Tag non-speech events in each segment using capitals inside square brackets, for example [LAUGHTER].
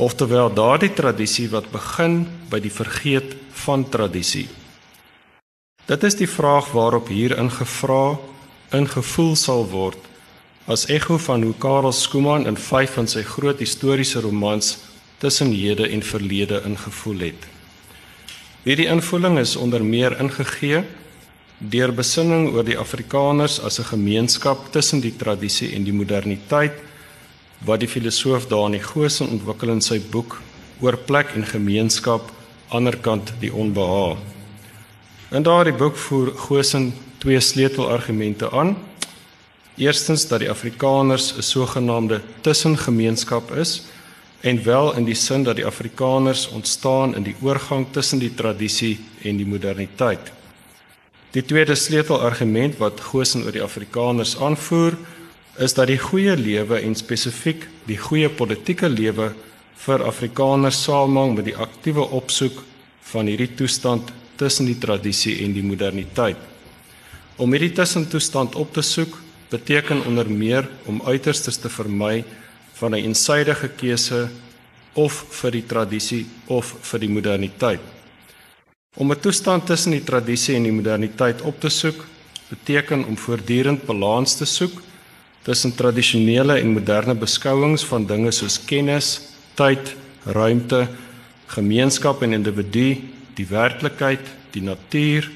Oftewel daardie tradisie wat begin by die vergeet van tradisie. Dit is die vraag waarop hier ingevra, ingevoel sal word as ekho van hoe Karel Skuman in 5 van sy groot historiese romans tussen hede en verlede ingevoel het. Hierdie invoeling is onder meer ingegee deur besinning oor die Afrikaners as 'n gemeenskap tussen die tradisie en die moderniteit wat die filosoof Dani Goosen ontwikkel in sy boek oor plek en gemeenskap aanderkant die onbehaag. In daardie boek voer Goosen twee sleutelargumente aan. Eerstens dat die Afrikaners 'n sogenaamde tussengemeenskap is en wel in die sin dat die Afrikaners ontstaan in die oorgang tussen die tradisie en die moderniteit. Die tweede sleutelargument wat Goosen oor die Afrikaners aanvoer, is dat die goeie lewe en spesifiek die goeie politieke lewe vir Afrikaners saamhang met die aktiewe opsoek van hierdie toestand tussen die tradisie en die moderniteit. Om hierdie tussentoestand op te soek beteken onder meer om uiterstes te vermy van 'n eensidedige keuse of vir die tradisie of vir die moderniteit. Om 'n toestand tussen die tradisie en die moderniteit op te soek beteken om voortdurend balans te soek tussen tradisionele en moderne beskouings van dinge soos kennis, tyd, ruimte, gemeenskap en individu die werklikheid, die natuur,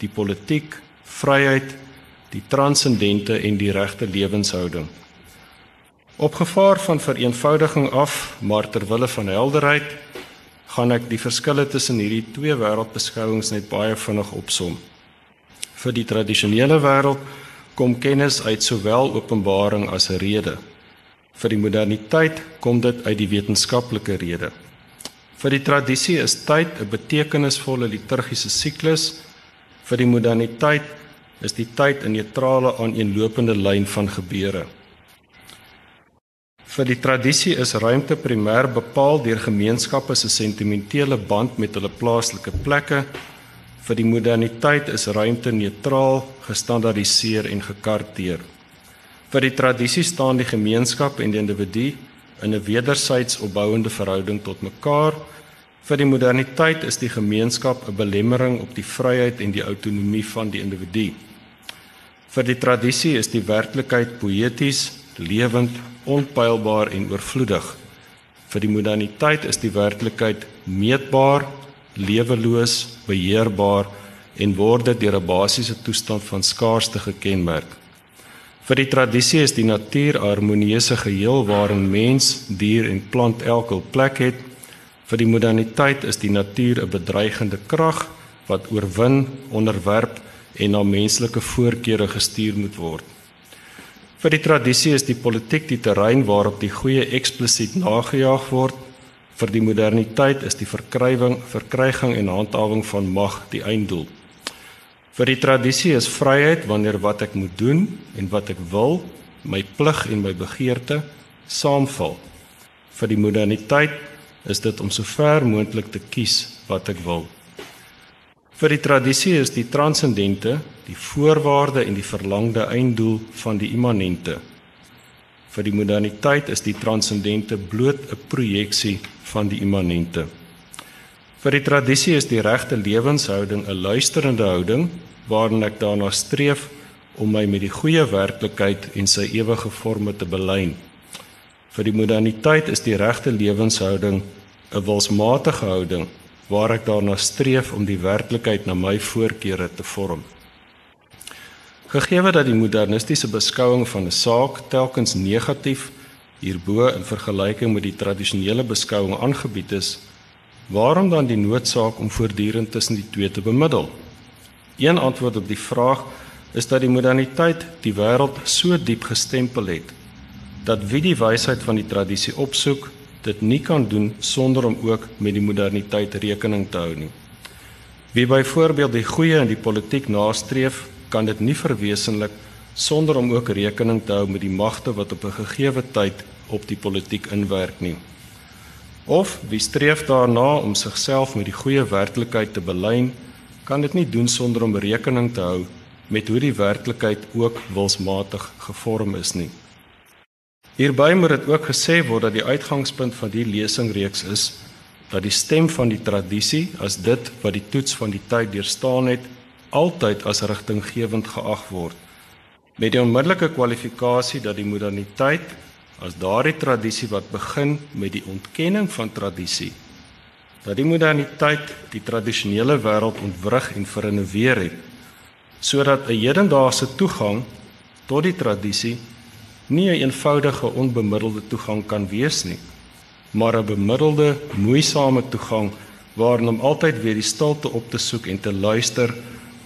die politiek, vryheid, die transcendente en die regte lewenshouding. Op gevaar van vereenvoudiging af, maar ter wille van helderheid, gaan ek die verskille tussen hierdie twee wêreldbeskouings net baie vinnig opsom. Vir die tradisionele wêreld kom kennis uit sowel openbaring as rede. Vir die moderniteit kom dit uit die wetenskaplike rede. Vir die tradisie is tyd 'n betekenisvolle liturgiese siklus. Vir die moderniteit is die tyd 'n neutrale aaneenlopende lyn van gebeure. Vir die tradisie is ruimte primêr bepaal deur gemeenskappe se sentimentele band met hulle plaaslike plekke. Vir die moderniteit is ruimte neutraal, gestandaardiseer en gekarteer. Vir die tradisie staan die gemeenskap en die individu in 'n wedersyds opbouende verhouding tot mekaar. Vir die moderniteit is die gemeenskap 'n belemmering op die vryheid en die autonomie van die individu. Vir die tradisie is die werklikheid poëties, lewend, onpylbaar en oorvloedig. Vir die moderniteit is die werklikheid meetbaar, leweloos, beheerbaar en word dit deur 'n basiese toestand van skaarsde gekenmerk. Vir die tradisie is die natuur 'n harmonieuse geheel waarin mens, dier en plant elke plek het. Vir die moderniteit is die natuur 'n bedreigende krag wat oorwin, onderwerp en na menslike voorkeure gestuur moet word. Vir die tradisie is die politiek die terrein waarop die goeie eksplisiet nagejaag word. Vir die moderniteit is die verkrywing, verkryging en handhawing van mag die einddoel. Vir die tradisie is vryheid wanneer wat ek moet doen en wat ek wil, my plig en my begeerte saamval. Vir die moderniteit is dit om sover moontlik te kies wat ek wil. Vir die tradisie is die transcendente die voorwaarde en die verlangde einddoel van die immanente. Vir die moderniteit is die transcendente bloot 'n projeksie van die immanente. Vir die tradisie is die regte lewenshouding 'n luisterende houding waarin ek daarna streef om my met die goeie werklikheid en sy ewige forme te belyn. Vir die moderniteit is die regte lewenshouding 'n wilsmatige houding waar ek daarna streef om die werklikheid na my voorkeure te vorm. Gegee dat die modernistiese beskouing van 'n saak telkens negatief hierbo in vergelyking met die tradisionele beskouing aangebied is, Waarom dan die noodsaak om voortdurend tussen die twee te bemiddel? Een antwoord op die vraag is dat die moderniteit die wêreld so diep gestempel het dat wie die wysheid van die tradisie opsoek, dit nie kan doen sonder om ook met die moderniteit rekening te hou nie. Wie byvoorbeeld die goeie in die politiek nastreef, kan dit nie verwesenlik sonder om ook rekening te hou met die magte wat op 'n gegeewe tyd op die politiek inwerk nie. Of wie streef daarna om sigself met die goeie werklikheid te belyn, kan dit nie doen sonder om rekening te hou met hoe die werklikheid ook wilsmatig gevorm is nie. Hierby moet dit ook gesê word dat die uitgangspunt van die lesingreeks is dat die stem van die tradisie as dit wat die toets van die tyd deurstaan het altyd as rigtinggewend geag word met die onmiddellike kwalifikasie dat die moderniteit as daardie tradisie wat begin met die ontkenning van tradisie dat die moderniteit die tradisionele wêreld ontwrig en vernuweer het sodat 'n hedendaagse toegang tot die tradisie nie 'n eenvoudige onbemiddelde toegang kan wees nie, maar 'n bemiddelde, moeisame toegang waarin om altyd weer die stilte op te soek en te luister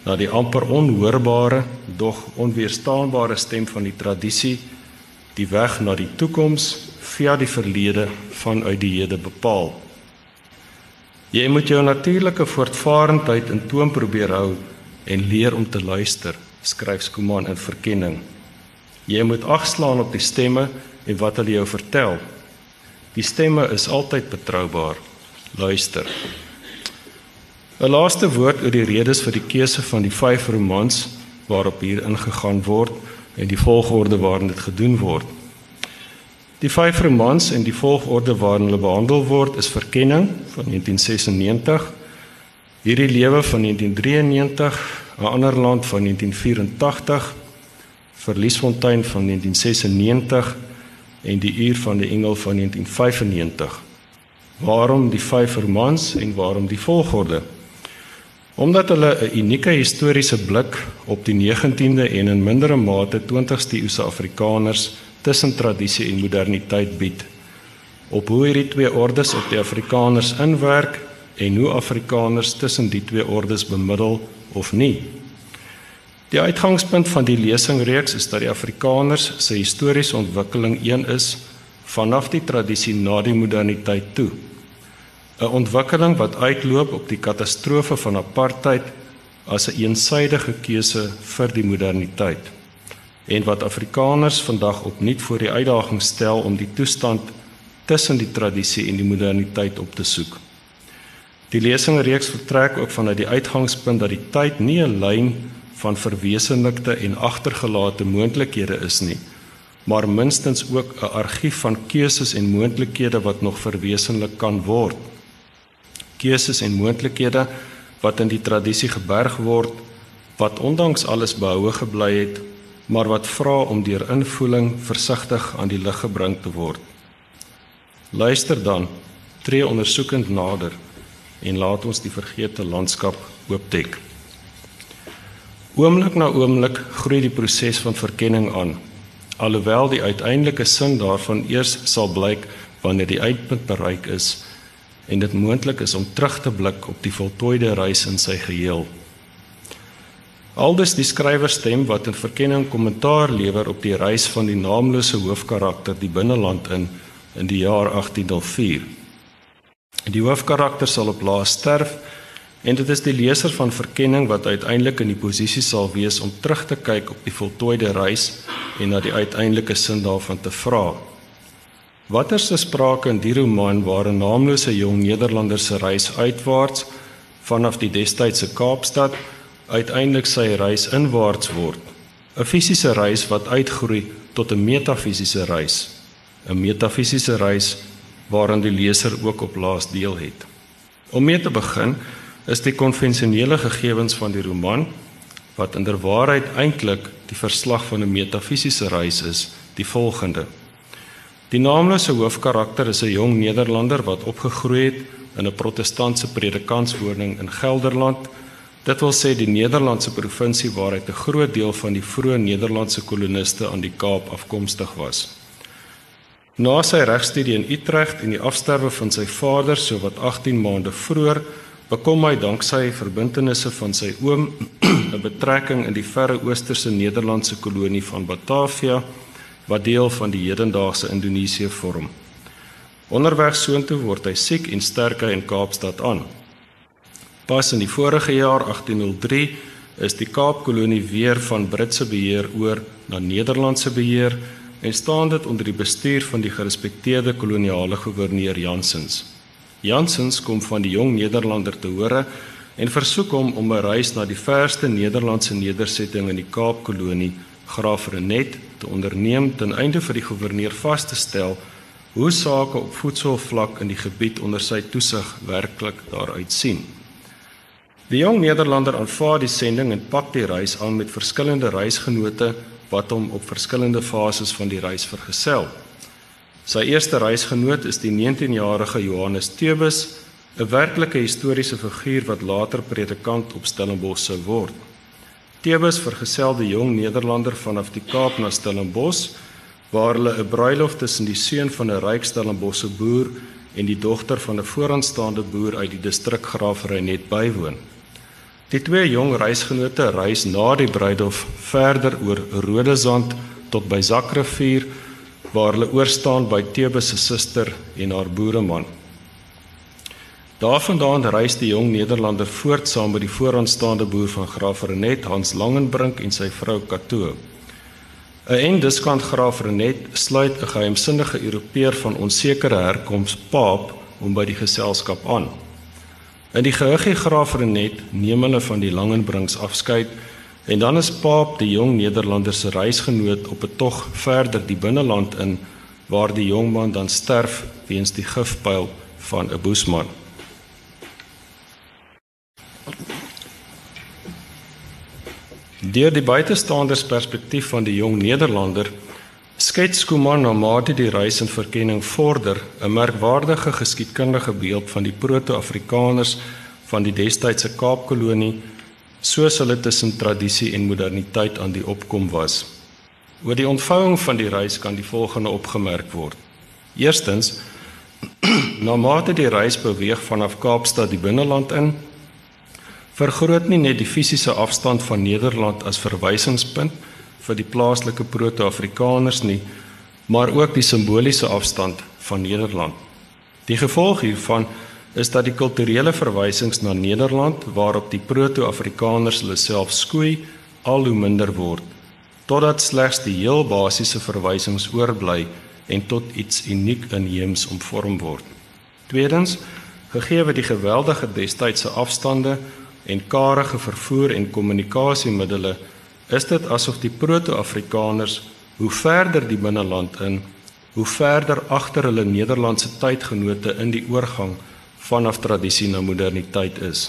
na die amper onhoorbare, dog onweerstaanbare stem van die tradisie, die weg na die toekoms via die verlede vanuit die hede bepaal. Jy moet jou natuurlike voortvarendheid in toom probeer hou en leer om te luister, skryf Skuman in verkenning. Jy moet agslaan op die stemme en wat hulle jou vertel. Die stemme is altyd betroubaar. Luister. 'n Laaste woord oor die redes vir die keuse van die 5 romans waarop hier ingegaan word en die volgorde waarin dit gedoen word. Die 5 romans en die volgorde waarin hulle behandel word is Verkenning van 1996, Hierdie lewe van 1993, 'n ander land van 1984 Verliesfontein van 1996 en die uur van die engel van 1995. Waarom die vyf romans en waarom die volgorde? Omdat hulle 'n unieke historiese blik op die 19de en in mindere mate 20ste eeuse Afrikaners tussen tradisie en moderniteit bied. Op hoe hierdie twee ordes op die Afrikaners inwerk en hoe Afrikaners tussen die twee ordes bemiddel of nie. Die uitgangspunt van die lesingreeks is dat die Afrikaners se historiese ontwikkeling een is vanaf die tradisie na die moderniteit toe. 'n Ontwikkeling wat uitloop op die katastrofe van apartheid as 'n een eensidedige keuse vir die moderniteit en wat Afrikaners vandag opnuut voor die uitdaging stel om die toestand tussen die tradisie en die moderniteit op te soek. Die lesingreeks vertrek ook vanuit die uitgangspunt dat die tyd nie 'n lyn van verwesenlikte en agtergelate moontlikhede is nie, maar minstens ook 'n argief van keuses en moontlikhede wat nog verwesenlik kan word. Keuses en moontlikhede wat in die tradisie geberg word, wat ondanks alles behoue gebly het, maar wat vra om deur invoeling versigtig aan die lig gebring te word. Luister dan, tree ondersoekend nader en laat ons die vergete landskap oopdek. Oomblik na oomblik groei die proses van verkenning aan. Alhoewel die uiteindelike sin daarvan eers sal blyk wanneer die eindpunt bereik is en dit moontlik is om terug te blik op die voltooide reis in sy geheel. Aldus die skrywer stem wat in verkenning kommentaar lewer op die reis van die naamlose hoofkarakter die binneland in in die jaar 1804. Die hoofkarakter sal op laas sterf En dit is die leser van verkenning wat uiteindelik in die posisie sal wees om terug te kyk op die voltooide reis en na die uiteindelike sin daarvan te vra. Watter se sprake in die roman waar 'n naamlose jong Nederlander se reis uitwaarts vanaf die destydse Kaapstad uiteindelik sy reis inwaarts word. 'n Fisiese reis wat uitgroei tot 'n metafisiese reis. 'n Metafisiese reis waaraan die leser ook op laas deel het. Om mee te begin, is die konvensionele gegevens van die roman wat inderwaarheid eintlik die verslag van 'n metafisiese reis is, die volgende. Die naamlose hoofkarakter is 'n jong Nederlander wat opgegroei het in 'n protestantse predikantswoning in Gelderland. Dit wil sê die Nederlandse provinsie waaruit 'n groot deel van die vroeë Nederlandse koloniste aan die Kaap afkomstig was. Na sy regstudie in Utrecht en die afsterwe van sy vader sowat 18 maande vroeër bekom hy dank sy verbintenisse van sy oom [CLEARS THROAT] 'n betrekking in die verre oosterse Nederlandse kolonie van Batavia wat deel van die hedendaagse Indonesië vorm. Onderweg soontoe word hy siek en sterk in Kaapstad aan. Pas in die vorige jaar 1803 is die Kaapkolonie weer van Britse beheer oor na Nederlandse beheer en staan dit onder die bestuur van die gerespekteerde koloniale goewerneur Jansens. Jansens kom van die jong Nederlander te hore en versoek hom om 'n reis na die verste Nederlandse nedersetting in die Kaapkolonie Graaf Renet te onderneem ten einde vir die goewerneur vas te stel hoe sake op voedselvlak in die gebied onder sy toesig werklik daaruit sien. Die jong Nederlander aanvaar die sending en pak die reis aan met verskillende reisgenote wat hom op verskillende fases van die reis vergesel. Sy eerste reisgenoot is die 19-jarige Johannes Teubus, 'n werklike historiese figuur wat later predikant op Stellenbosch sou word. Teubus vergesel die jong Nederlander vanaf die Kaap na Stellenbosch waar hulle 'n bruilof tussen die seun van 'n ryk Stellenbosse boer en die dogter van 'n vooraanstaande boer uit die distrik Graafry net bywoon. Die twee jong reisgenote reis na die bruilof verder oor Rodesand tot by Zakrivier waar hulle oorstaan by Tebus se suster en haar boereman. Daarvandaan reis die jong Nederlander voort saam met die vooraanstaande boer van Graafrenet Hans Langenbrink en sy vrou Kato. 'n En diskant Graaf Renet sluit 'n geheimsinnige Europeër van onsekere herkoms Paap om by die geselskap aan. In die gehuggie Graaf Renet neem hulle van die Langenbrinks afskeid en dan is Paap die jong Nederlander se reisgenoot op 'n tog verder die binneland in waar die jong man dan sterf weens die gifpyl van 'n boesman. Deur die buitestanders perspektief van die jong Nederlander skets Skuman na mate die reis en verkenning vorder 'n merkwaardige geskiedkundige beeld van die proto-Afrikaners van die destydse Kaapkolonie soos hulle tussen tradisie en moderniteit aan die opkom was. Oor die ontvouing van die reis kan die volgende opgemerk word. Eerstens [CLEARS THROAT] na mate die reis beweeg vanaf Kaapstad die binneland in vergroot nie net die fisiese afstand van Nederland as verwysingspunt vir die plaaslike proto-afrikaners nie, maar ook die simboliese afstand van Nederland. Die gevolg hiervan is dat die kulturele verwysings na Nederland waarop die proto-afrikaners hulle self skoei al hoe minder word totdat slegs die heel basiese verwysings oorbly en tot iets uniek inheems omvorm word. Tweedens, gegee word die geweldige destydse afstande en karige vervoer en kommunikasiemiddels is dit asof die proto-afrikaners hoe verder die binneland in hoe verder agter hulle Nederlandse tydgenote in die oorgang vanaf tradisie na moderniteit is.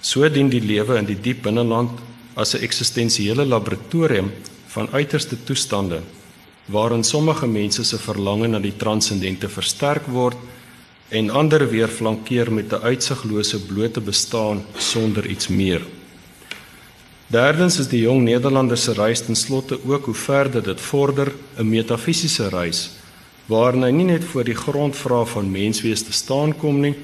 So dien die lewe in die diep binneland as 'n eksistensiële laboratorium van uiterste toestande waarin sommige mense se verlange na die transcendente versterk word en ander weer flankeer met 'n uitsiglose blote bestaan sonder iets meer. Derdens is die jong Nederlander se reis ten slotte ook hoe verder dit vorder 'n metafisiese reis waarin hy nie net voor die grondvraag van menswees te staan kom nie,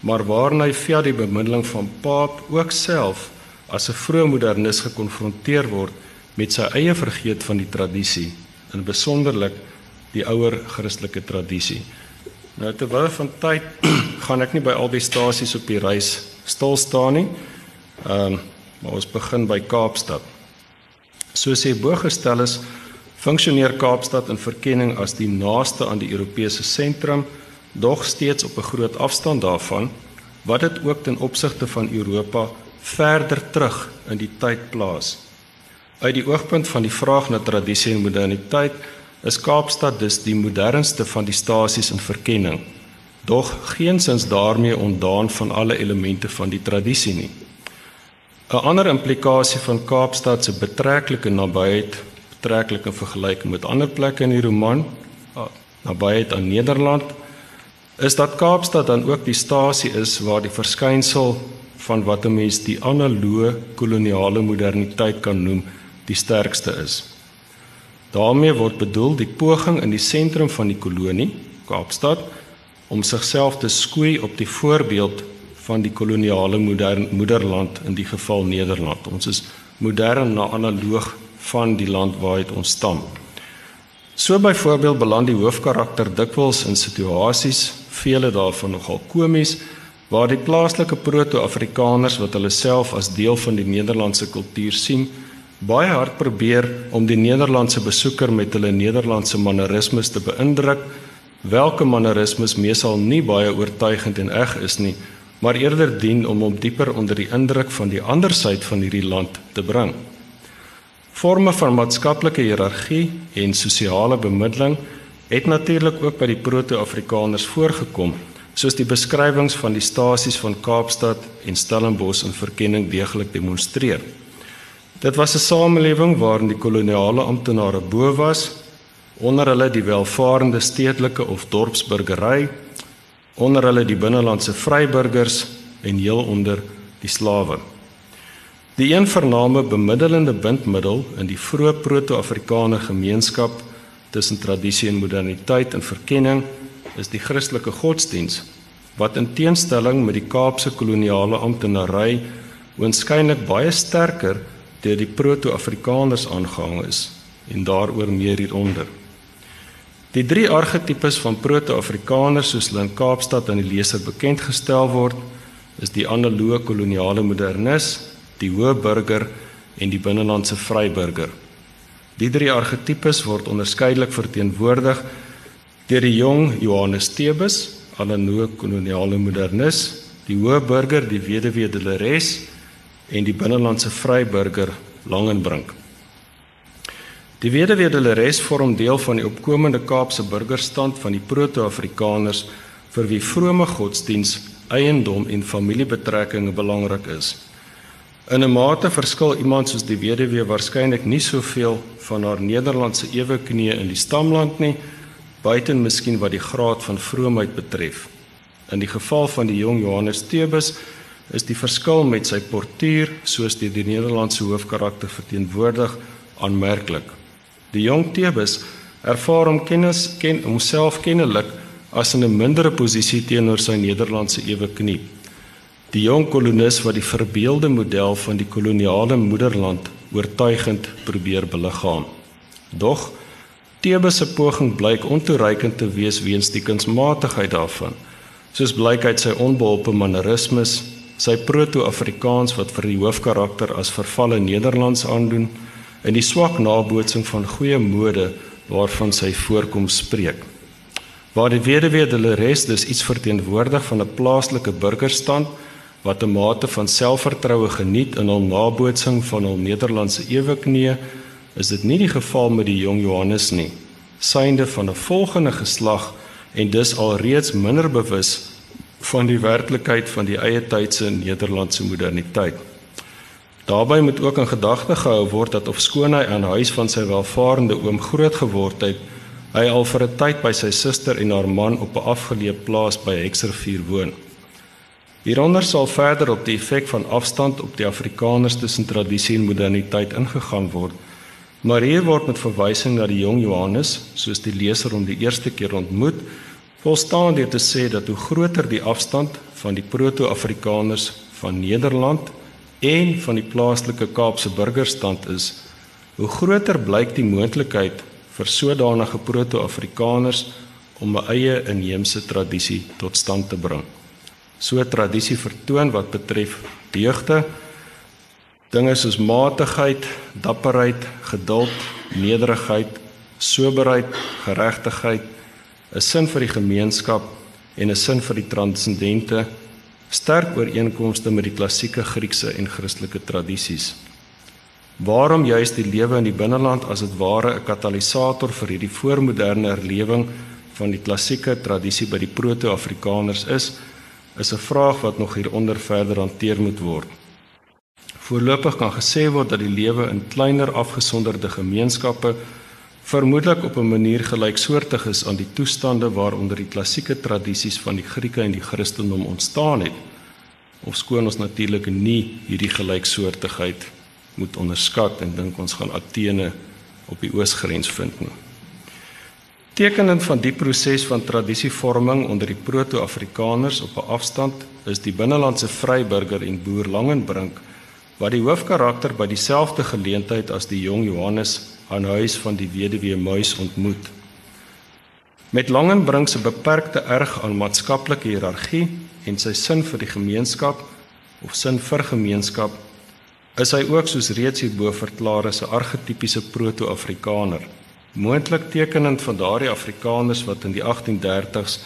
maar waarin hy via die bemiddeling van Paap ook self as 'n vroeë modernis gekonfronteer word met sy eie vergeet van die tradisie, in besonderlik die ouer Christelike tradisie. Nou terwyl van tyd [CLEARS THROAT] gaan ek nie by al die stasies op die reis stil staan nie. Ehm um, maar ons begin by Kaapstad. Soos hy boorgestel is, funksioneer Kaapstad in verkenning as die naaste aan die Europese sentrum, dog steeds op 'n groot afstand daarvan, wat dit ook ten opsigte van Europa verder terug in die tyd plaas. Uit die oogpunt van die vraag na tradisie en moderniteit is Kaapstad dus die modernste van die stasies in verkenning. Doch geensins daarmee ontdaan van alle elemente van die tradisie nie. 'n Ander implikasie van Kaapstad se betrekkelike nabyheid, betrekkelike vergelyking met ander plekke in die roman, nabyheid aan Nederland, is dat Kaapstad dan ook die stasie is waar die verskynsel van wat 'n mens die analoë koloniale moderniteit kan noem, die sterkste is. Daarmee word bedoel die poging in die sentrum van die kolonie, Kaapstad, om sigself te skoei op die voorbeeld van die koloniale modern moederland in die geval Nederland. Ons is modern na analoog van die land waaruit ons stam. So byvoorbeeld beland die hoofkarakter dikwels in situasies, vele daarvan nogal komies, waar die plaaslike proto-afrikaners wat hulle self as deel van die Nederlandse kultuur sien, baie hard probeer om die Nederlandse besoeker met hulle Nederlandse mannerismes te beïndruk, welke mannerismes meesal nie baie oortuigend en eg is nie, maar eerder dien om hom dieper onder die indruk van die ander syd van hierdie land te bring. Forme van maatskaplike hiërargie en sosiale bemiddeling het natuurlik ook by die proto-Afrikaners voorgekom, soos die beskrywings van die stasies van Kaapstad en Stellenbosch in verkenning deeglik demonstreer. Dit was 'n samelewing waarin die koloniale amptenare bo was, onder hulle die welvarende stedelike of dorpsburgery, onder hulle die binnelandse vryburgers en heel onder die slawe. Die een vername bemiddelende bindmiddel in die vroeë proto-Afrikaner gemeenskap tussen tradisie en moderniteit en verkenning is die Christelike godsdiens wat in teenstelling met die Kaapse koloniale amptenary oënskynlik baie sterker deur die proto-Afrikaners aangehang is en daaroor meer hieronder. Die drie argetipes van proto-Afrikaners soos hulle in Kaapstad aan die leser bekend gestel word, is die analoë koloniale modernis, die hoë burger en die binnelandse vryburger. Die drie argetipes word onderskeidelik verteenwoordig deur die jong Johannes Tebus, analoë koloniale modernis, die hoë burger, die weduwee Deleres en die binnelandse vryburger Langenbrink. Die weduwee Deleres vorm deel van die opkomende Kaapse burgerstand van die proto-Afrikaners vir wie vrome godsdiens, eiendom en familiebetrekkinge belangrik is. In 'n mate verskil iemand soos die weduwee waarskynlik nie soveel van haar Nederlandse eweknie in die stamland nie, buiten miskien wat die graad van vroomheid betref. In die geval van die jong Johannes Tebus is die verskil met sy portuur soos die, die Nederlandse hoofkarakter verteenwoordig aanmerklik. Die jong Tebus ervaar hom kennis ken homself kennelik as in 'n mindere posisie teenoor sy Nederlandse eweknie. Die jong kolonis wat die verbeelde model van die koloniale moederland oortuigend probeer beliggaam. Dog Tebus se poging blyk ontoereikend te wees weens die kunsmatigheid daarvan, soos blyk uit sy onbeholpe mannerismes sy proto-Afrikaans wat vir die hoofkarakter as vervalle Nederlands aandoen en die swak nabootsing van goeie mode waarvan sy voorkoms spreek. Waar die weduwee Dolores dus iets verteenwoordig van 'n plaaslike burgerstand wat 'n mate van selfvertroue geniet in hul nabootsing van hul Nederlandse eweknie, is dit nie die geval met die jong Johannes nie. Synde van 'n volgende geslag en dus alreeds minder bewus van die werklikheid van die eie tydse Nederlandse moderniteit. Daarbey moet ook in gedagte gehou word dat ofskoon hy aan huis van sy welvarende oom groot geword het, hy al vir 'n tyd by sy suster en haar man op 'n afgeleë plaas by Hexervuur woon. Hieronder sal verder op die effek van afstand op die Afrikaners tussen tradisie en moderniteit ingegaan word. Maar hier word met verwysing na die jong Johannes, soos die leser hom die eerste keer ontmoet, volstaan deur te sê dat hoe groter die afstand van die proto-Afrikaners van Nederland en van die plaaslike Kaapse burgerstand is, hoe groter blyk die moontlikheid vir sodanige proto-Afrikaners om 'n eie inheemse tradisie tot stand te bring. So 'n tradisie vertoon wat betref deugde, dinge soos matigheid, dapperheid, geduld, nederigheid, soberheid, geregtigheid, 'n sin vir die gemeenskap en 'n sin vir die transcendente sterk ooreenkomste met die klassieke Griekse en Christelike tradisies. Waarom juis die lewe in die binneland as dit ware 'n katalisator vir hierdie voormoderne herlewing van die klassieke tradisie by die proto-Afrikaners is, is 'n vraag wat nog hieronder verder hanteer moet word. Voorlopig kan gesê word dat die lewe in kleiner afgesonderde gemeenskappe vermoedelik op 'n manier gelyksoortig is aan die toestande waaronder die klassieke tradisies van die Grieke en die Christendom ontstaan het. Of skoon ons natuurlik nie hierdie gelyksoortigheid moet onderskat en dink ons gaan Athene op die oosgrens vind nie. Tekenend van die proses van tradisievorming onder die proto-Afrikaners op 'n afstand is die binnelandse vryburger en boer Langenbrink wat die hoofkarakter by dieselfde geleentheid as die jong Johannes aan huis van die weduwee Muis ontmoet. Met Langenbrink se beperkte erg aan maatskaplike hiërargie en sy sin vir die gemeenskap of sin vir gemeenskap is hy ook soos reeds hierbo verklaar as 'n argetipiese proto-Afrikaner, moontlik tekenend van daardie Afrikaners wat in die 1830s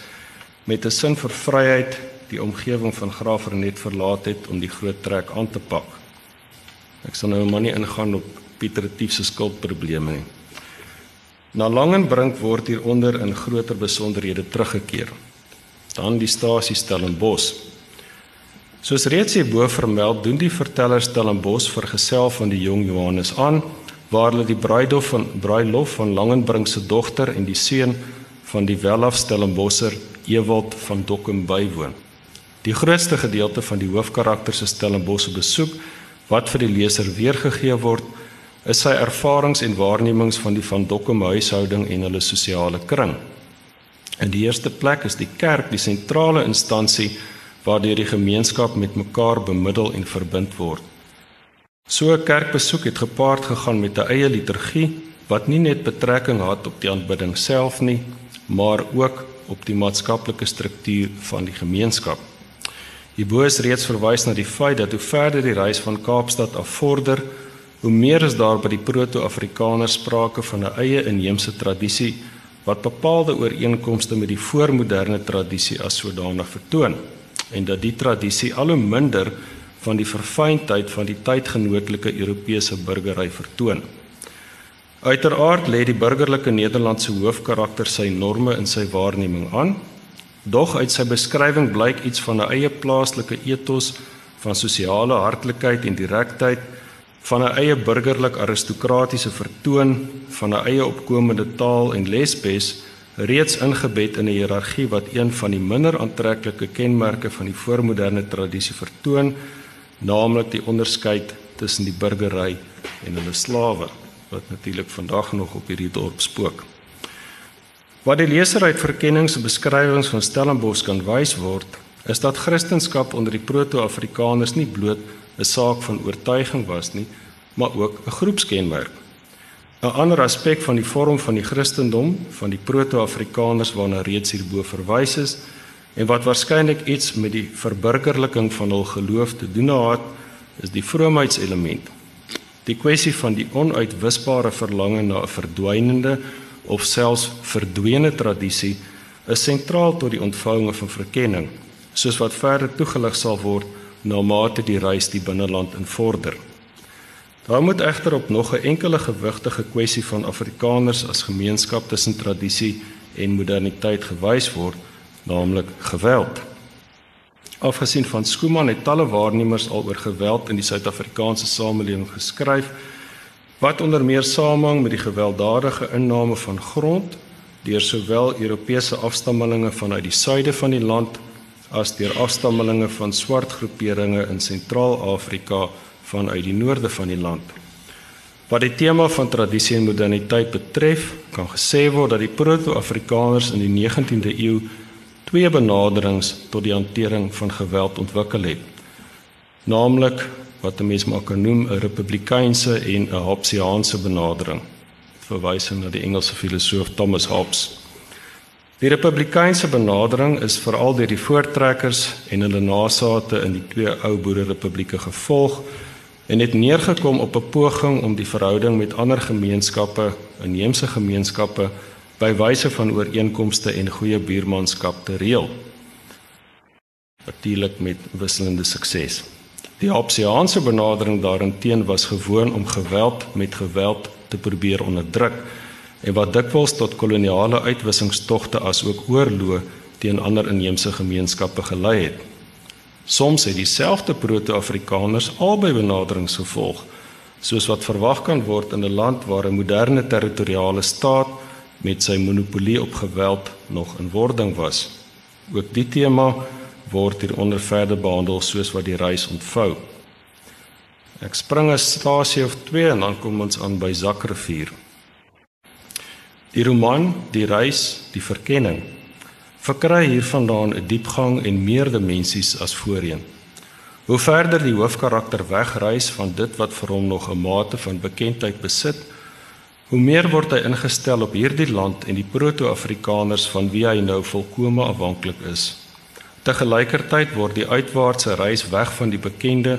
met 'n sin vir vryheid die omgewing van Graaf Renet verlaat het om die groot trek aan te pak. Ek sal nou maar nie ingaan op Pieter Retief se skuldprobleme. Na Langenbrink word hieronder in groter besonderhede teruggekeer. Dan die stasie Stellenbosch. Soos reeds hierbo vermeld, doen die verteller Stellenbosch vergesel van die jong Johannes aan waar hulle die bruilof van bruilof van Langenbrink se dogter en die seun van die welaf Stellenbosser Ewald van Dokkum bywoon. Die grootste gedeelte van die hoofkarakters se Stellenbosse besoek wat vir die leser weergegee word, is sy ervarings en waarnemings van die van Dokkum huishouding en hulle sosiale kring. In die eerste plek is die kerk die sentrale instansie waardeur die gemeenskap met mekaar bemiddel en verbind word. So 'n kerkbesoek het gepaard gegaan met 'n eie liturgie wat nie net betrekking het op die aanbidding self nie, maar ook op die maatskaplike struktuur van die gemeenskap. Hierbo is reeds verwys na die feit dat hoe verder die reis van Kaapstad af vorder, hoe meer is daar by die proto-Afrikaners sprake van 'n eie inheemse tradisie wat bepaalde ooreenkomste met die voormoderne tradisie as sodanig vertoon en dat die tradisie al hoe minder van die verfynheid van die tydgenootlike Europese burgery vertoon. Uiteraard lê die burgerlike Nederlandse hoofkarakter sy norme in sy waarneming aan. Dog uit sy beskrywing blyk iets van 'n eie plaaslike ethos van sosiale hartlikheid en direktheid, van 'n eie burgerlik aristokratiese vertoon, van 'n eie opkomende taal en lesbes reeds ingebed in 'n hiërargie wat een van die minder aantreklike kenmerke van die voormoderne tradisie vertoon, naamlik die onderskeid tussen die burgery en hulle slawe wat natuurlik vandag nog op hierdie dorp spook. Wat die leser uit verkennings en beskrywings van Stellenbosch kan wys word, is dat Christendom onder die proto-Afrikaners nie bloot 'n saak van oortuiging was nie, maar ook 'n groepskenmerk. 'n Ander aspek van die vorm van die Christendom van die proto-Afrikaners waarna reeds hierbo verwys is en wat waarskynlik iets met die verburgerliking van hul geloof te doen het, is die vroomheidselement. Die kwessie van die onuitwisbare verlange na 'n verdwynende of selfs verdwene tradisie is sentraal tot die ontvouing van verkenning, soos wat verder toegelig sal word na mate die reis die binneland invorder. Daar moet egter op nog 'n enkele gewigtige kwessie van Afrikaners as gemeenskap tussen tradisie en moderniteit gewys word, naamlik geweld. Afgesien van Skuman het talle waarnemers al oor geweld in die Suid-Afrikaanse samelewing geskryf wat onder meer samehang met die gewelddadige inname van grond deur sowel Europese afstammelinge vanuit die suide van die land as deur afstammelinge van swart groeperinge in Sentraal-Afrika vanuit die noorde van die land. Wat die tema van tradisie en moderniteit betref, kan gesê word dat die proto-Afrikaners in die 19de eeu twee benaderings tot die hantering van geweld ontwikkel het. Naamlik wat 'n mens maar kan noem 'n republikeinse en 'n Hobbesiaanse benadering. Verwysing na die Engelse filosoof Thomas Hobbes. Die republikeinse benadering is veral deur die voortrekkers en hulle nasate in die twee ou boererepublieke gevolg en het neergekom op 'n poging om die verhouding met ander gemeenskappe, inheemse gemeenskappe by wyse van ooreenkomste en goeie buurmanskap te reël. Natuurlik met wisselende sukses. Die Hobbesiaanse benadering daarteen was gewoon om geweld met geweld te probeer onderdruk en wat dikwels tot koloniale uitwissingstogte asook oorloë teen ander inheemse gemeenskappe gelei het. Soms het dieselfde proto-Afrikaners albei benaderings gevolg, soos wat verwag kan word in 'n land waar 'n moderne territoriale staat met sy monopolie op geweld nog in wording was. Ook die tema word hier onder verder behandel soos wat die reis ontvou. Ek spring 'n stasie of 2 en dan kom ons aan by Zakrivier. Die roman Die reis, die verkenning verkry hiervandaan 'n diepgang en meer dimensies as voorheen. Hoe verder die hoofkarakter wegreis van dit wat vir hom nog 'n mate van bekendheid besit, Hoe meer word hy ingestel op hierdie land en die proto-Afrikaners van wie hy nou volkome afhanklik is. Te gelykertyd word die uitwaartse reis weg van die bekende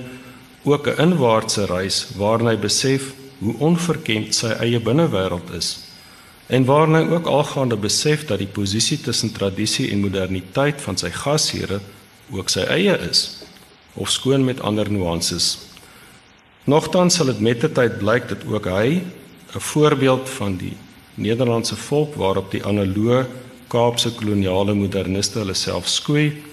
ook 'n inwaartse reis waarin hy besef hoe onverkend sy eie binnewêreld is en waarin hy ook algaande besef dat die posisie tussen tradisie en moderniteit van sy gasheere ook sy eie is of skoon met ander nuances Nogtans sal dit met die tyd blyk dat ook hy 'n voorbeeld van die Nederlandse volk waarop die analoë Kaapse koloniale moderniste hulle self skoei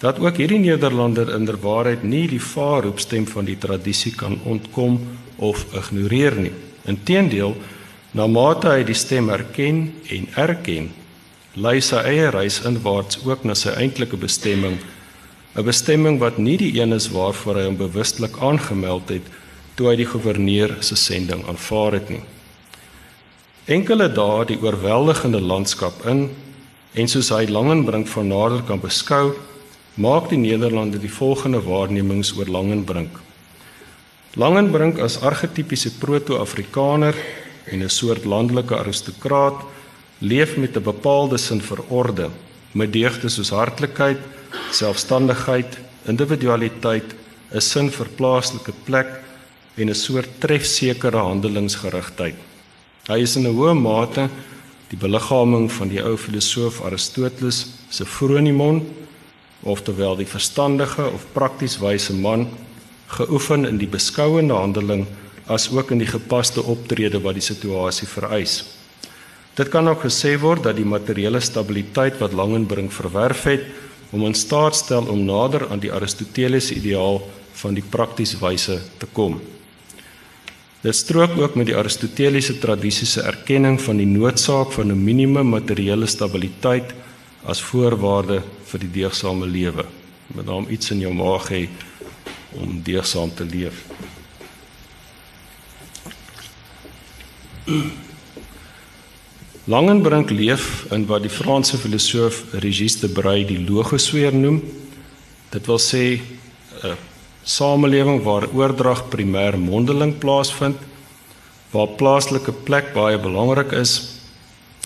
dat ook hierdie Nederlander inderwaarheid nie die vaarroepstem van die tradisie kan ontkom of ignoreer nie. Inteendeel, na mate hy die stem erken en erken, lei sy eie reis inwaarts ook na sy eintlike bestemming, 'n bestemming wat nie die een is waarvoor hy hom bewustelik aangemeld het toe hy die goewerneur se sending aanvaar het nie. Enkele dae die oorweldigende landskap in en soos hy Langenbrink van nader kan beskou, maak die Nederlande die volgende waarnemings oor Langenbrink. Langenbrink as argetipiese proto-Afrikaner en 'n soort landelike aristokraat leef met 'n bepaalde sin vir orde, met deugde soos hartlikheid, selfstandigheid, individualiteit, 'n sin vir plaaslike plek en 'n soort trefsekere handelingsgerigtheid. Hy is in 'n hoë mate die beliggaaming van die ou filosoof Aristoteles se Fronimon oftewel die verstandige of prakties wyse man geoefen in die beskouende handeling as ook in die gepaste optrede wat die situasie vereis. Dit kan ook gesê word dat die materiële stabiliteit wat Langenbrink verwerf het, hom in staat stel om nader aan die Aristoteliese ideaal van die prakties wyse te kom. Dit strook ook met die Aristoteliese tradisie se erkenning van die noodsaak van 'n minimum materiële stabiliteit as voorwaarde vir die deegsame lewe. Met naam iets in jou maag hê om deegsaam te leef. Langenbrink leef in wat die Franse filosoof Regis Debray die logosfeer noem. Dit wil sê 'n samelewing waar oordrag primêr mondeling plaasvind, waar plaaslike plek baie belangrik is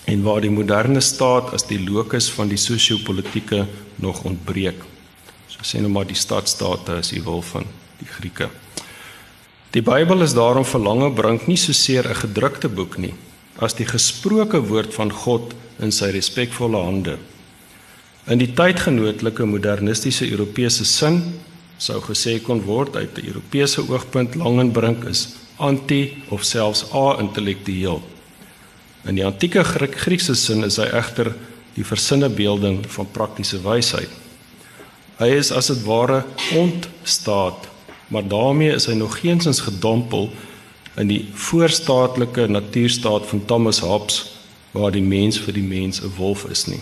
en waar die moderne staat as die locus van die sosio-politieke nog ontbreek. So sê nou maar die stadstaate as jy wil van die Grieke. Die Bybel is daarom verlange bring nie so seer 'n gedrukte boek nie as die gesproke woord van God in sy respekvolle hande. In die tydgenootlike modernistiese Europese sin sou gesê kon word uit 'n Europese oogpunt Langenbrink is anti of selfs a-intellektueel. In die antieke Griekse sin is hy egter die versinne beelding van praktiese wysheid. Hy is as dit ware ontstaat, maar daarmee is hy nog geensins gedompel in die voorstaatlike natuurstaat van Thomas Hobbes waar die mens vir die mens 'n wolf is nie.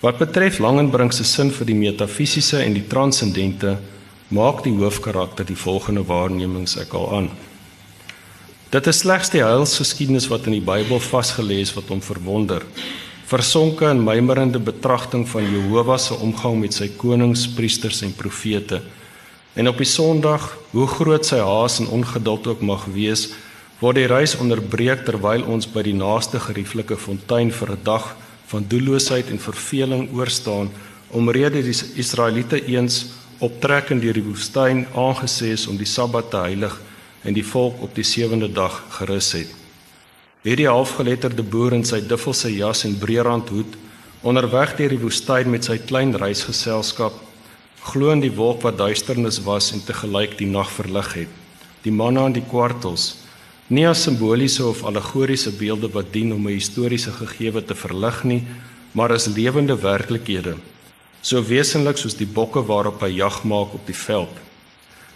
Wat betref Langenbrink se sin vir die metafisiese en die transcendente, maak die hoofkarakter die volgende waarnemings ek al aan. Dit is slegs die heilsgeskiedenis wat in die Bybel vasgelê is wat hom verwonder. Versonke in mymerende betragting van Jehovah se omgang met sy konings, priesters en profete. En op die Sondag, hoe groot sy haas en ongeduld ook mag wees, word die reis onderbreek terwyl ons by die naaste gerieflike fontein vir 'n dag van doelloosheid en verveling oorstaan omrede die Israeliete eens optrekkend deur die woestyn aangesê is om die Sabbat te heilig en die volk op die sewende dag gerus het. Hierdie halfgeletterde boer in sy duffelse jas en breërand hoed onderweg deur die woestyn met sy klein reisgeselskap glo in die wolk wat duisternis was en te gelyk die nag verlig het. Die manne aan die kwartels nie as simboliese of allegoriese beelde wat dien om 'n historiese gegewe te verlig nie, maar as lewende werklikhede. So wesenlik soos die bokke waarop hy jag maak op die veld.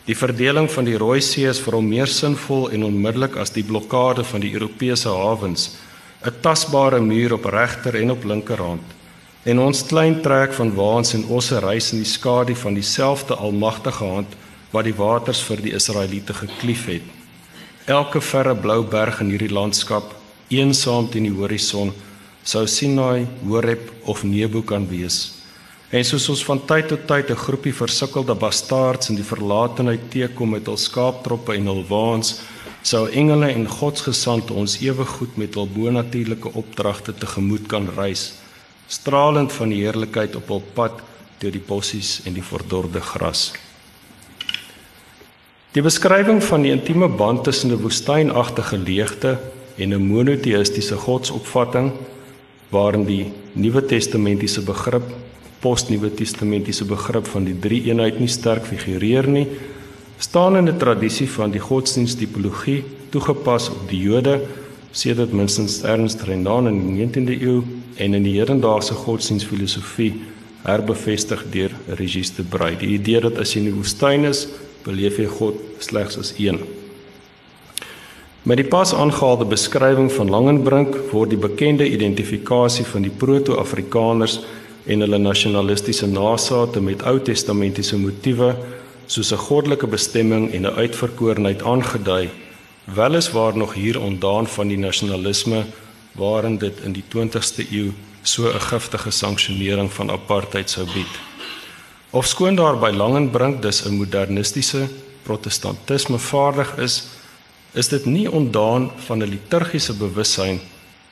Die verdeling van die Rooi See is vir hom meer sinvol en onmiddellik as die blokkade van die Europese hawens, 'n tasbare muur op regter en op linkerhand. En ons klein trek van waans en osse reis in die skadu van dieselfde almagtige hand wat die waters vir die Israeliete geklief het. Elke verre blou berg in hierdie landskap, eensaam teen die horison, sou Sinai, Horeb of Nebo kan wees. En soos ons van tyd tot tyd 'n groepie versukkelde bastaards in die verlatenheid teekom met hul skaaptroppe en hul waans, sou engele en godsgesande ons ewe goed met hul bonatuurlike opdragte tegemoet kan reis, stralend van die heerlikheid op hul pad deur die bossies en die verdorde gras. Die beskrywing van die intieme band tussen 'n woestynagtige leegte en 'n monoteistiese godsopvatting waarin die Nuwe Testamentiese begrip post-nuwe testamentiese begrip van die drie eenheid nie sterk figureer nie, staan in 'n tradisie van die godsdiensttipologie toegepas op die Jode sedert minstens Ernst Renan in die 19de eeu en in die hedendaagse godsdienstfilosofie herbevestig deur Regis de Brey. Die idee dat as jy in die woestyn is, beleef jy God slegs as een. Met die pas aangehaalde beskrywing van Langenbrink word die bekende identifikasie van die proto-Afrikaners en hulle nasionalistiese nageslagte met Ou Testamentiese motiewe soos 'n goddelike bestemming en 'n uitverkorenheid aangedui, weliswaar nog hier ondaan van die nasionalisme waarin dit in die 20ste eeu so 'n giftige sanksionering van apartheid sou bied. Ofskoon daar by Langenbrink dus 'n modernistiese protestantisme vaardig is, is dit nie ondaan van 'n liturgiese bewussyn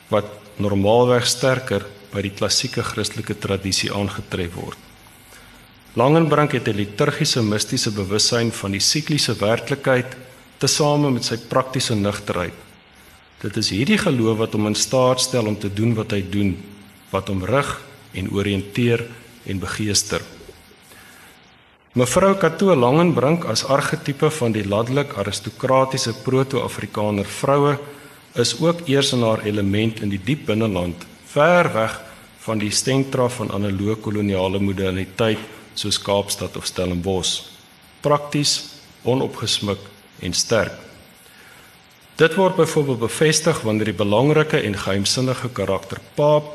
wat normaalweg sterker by die klassieke Christelike tradisie aangetref word. Langenbrink het 'n liturgiese mistiese bewussyn van die sikliese werklikheid tesame met sy praktiese nugterheid. Dit is hierdie geloof wat hom in staat stel om te doen wat hy doen, wat hom rig en oriënteer en begeester. Mevrou Kato Langenbrink as argetipe van die laddelik aristokratiese proto-afrikaner vroue is ook eers in haar element in die diep binneland, ver weg van die sentra van analoë koloniale moderniteit soos Kaapstad of Stellenbosch. Prakties, onopgesmuk en sterk. Dit word byvoorbeeld bevestig wanneer die belangrike en geheimsinnige karakter Paap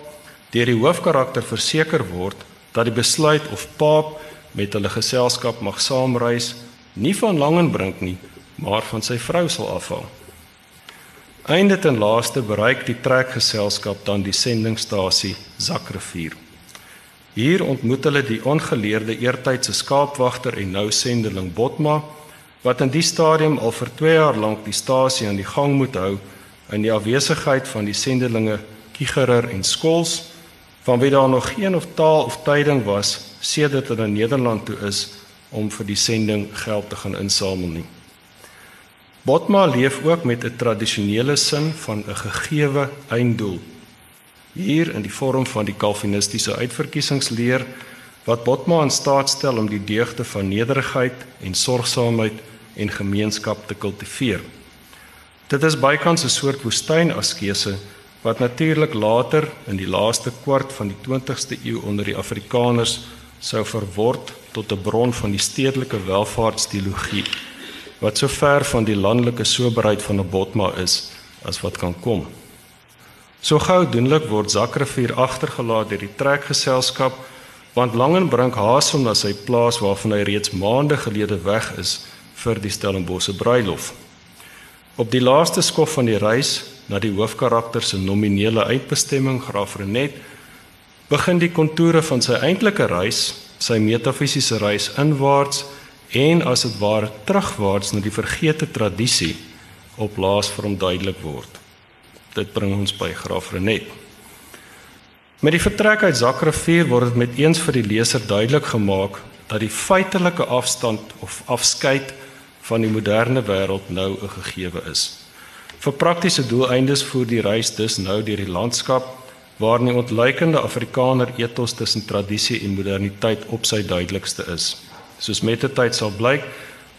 deur die hoofkarakter verseker word dat die besluit of Paap met hulle geselskap mag saamreis, nie van Langenbrink nie, maar van sy vrou sal afhang. Einde ten laaste bereik die trekgeselskap dan die sendingstasie Zakrivier. Hier ontmoet hulle die ongeleerde eertydse skaapwagter en nou sendeling Botma wat in die stadium al vir 2 jaar lank die stasie aan die gang moet hou in die afwesigheid van die sendelinge Kigerer en Skols van wie daar nog geen of taal of tyding was sedert hulle in Nederland toe is om vir die sending geld te gaan insamel nie. Botma leef ook met 'n tradisionele sin van 'n gegeewe einddoel. Hier in die vorm van die kalvinistiese uitverkiesingsleer wat Botma in staat stel om die deugde van nederigheid en sorgsaamheid en gemeenskap te kultiveer. Dit is bykans 'n soort woestynaskese wat natuurlik later in die laaste kwart van die 20ste eeu onder die Afrikaners sou verword tot 'n bron van die stedelike welvaartsteologie wat so ver van die landelike soberheid van 'n botma is as wat kan kom. So gou doenlik word Zakrivier agtergelaat deur die trekgeselskap want Langenbrink haas hom na sy plaas waarvan hy reeds maande gelede weg is vir die Stellenbosse bruilof. Op die laaste skof van die reis na die hoofkarakter se nominele uitbestemming Graaf Renet begin die kontoure van sy eintlike reis, sy metafisiese reis inwaarts en as dit ware terugwaarts na die vergete tradisie op laas vir hom duidelik word. Dit bring ons by Graaf Renet. Met die vertrek uit Zakrivier word dit met eens vir die leser duidelik gemaak dat die feitelike afstand of afskeid van die moderne wêreld nou 'n gegewe is. Vir praktiese doeleindes voer die reis dus nou deur die landskap waar die ontluikende Afrikaner ethos tussen tradisie en moderniteit op sy duidelikste is. Soos met die tyd sal blyk,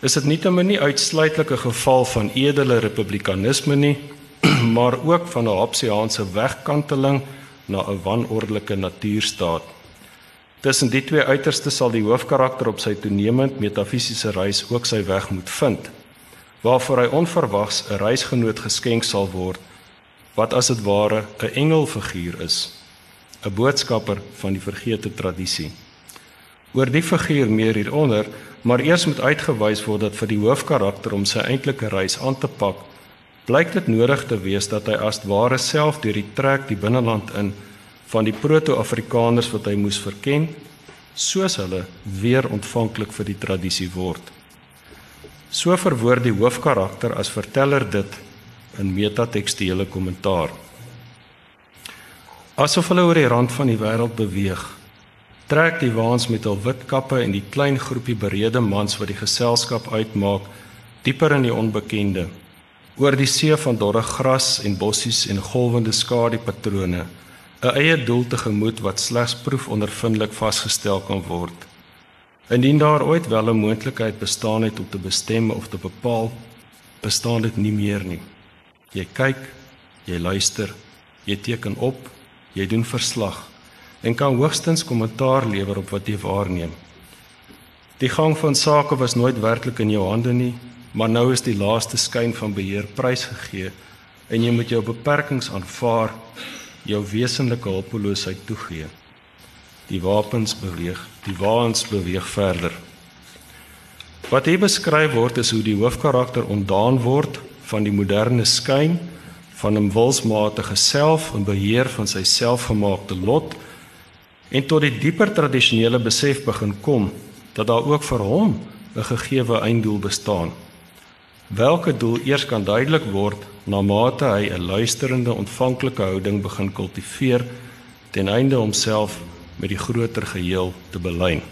is dit nietemin nie uitsluitlik 'n geval van edele republikanisme nie, [CLEARS THROAT] maar ook van 'n Hobbesiaanse wegkanteling na 'n wanordelike natuurstaat. Tussen die twee uiterstes sal die hoofkarakter op sy toenemend metafisiese reis ook sy weg moet vind, waarvoor hy onverwags 'n reisgenoot geskenk sal word wat as dit ware 'n engelfiguur is, 'n boodskapper van die vergete tradisie. Oor die figuur meer hieronder, maar eers moet uitgewys word dat vir die hoofkarakter om sy eintlike reis aan te pak, blyk dit nodig te wees dat hy as ware self deur die trek die binneland in van die proto-afrikaners wat hy moes verken, soos hulle weer ontvanklik vir die tradisie word. So verwoord die hoofkarakter as verteller dit in metatekstuele kommentaar. Asof hulle oor die rand van die wêreld beweeg, trek die waans met hul wit kappe en die klein groepie berede mans wat die geselskap uitmaak dieper in die onbekende oor die see van dorre gras en bossies en golwende skadupatrone 'n eie doel tegemoet wat slegs proefondervindelik vasgestel kan word Indien daar ooit wel 'n moontlikheid bestaan het om te bestem of te bepaal, bestaan dit nie meer nie. Jy kyk, jy luister, jy teken op, jy doen verslag en kan hoogstens kommentaar lewer op wat jy waarneem. Die gang van sake was nooit werklik in jou hande nie, maar nou is die laaste skyn van beheer prysgegee en jy moet jou beperkings aanvaar, jou wesenlike hulpeloosheid toegee. Die wapens beweeg, die waans beweeg verder. Wat hier beskryf word is hoe die hoofkarakter ontdaan word van die moderne skyn van 'n wilsmatige self en beheer van sy selfgemaakte lot en tot die dieper tradisionele besef begin kom dat daar ook vir hom 'n gegeewe einddoel bestaan. Welke doel eers kan duidelik word na mate hy 'n luisterende ontvanklike houding begin kultiveer ten einde homself met die groter geheel te belyn.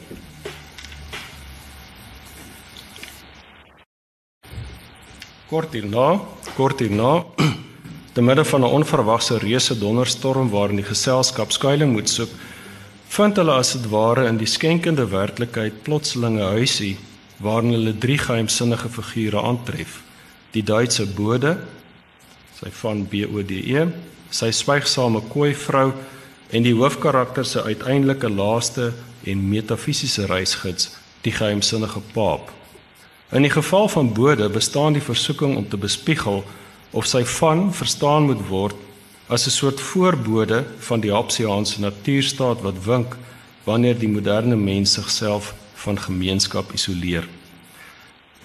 Kort hierna, kort hierna, [CLEARS THROAT] te midde van 'n onverwagse reuse donderstorm waarin die geselskap skuilings moet soek, vind hulle as dit ware in die skenkende werklikheid plotselinge huisie waarin hulle drie geheimsinnige figure aantref: die Duitse bode, sy van BODE, sy swygsame kooi vrou en die hoofkarakter se uiteindelike laaste en metafisiese reisgids, die geheimsinnige paap. In die geval van bode bestaan die versoeking om te bespiegel of sy van verstaan moet word as 'n soort voorbode van die Hapsiaanse natuurstaat wat wink wanneer die moderne mens sigself van gemeenskap isoleer.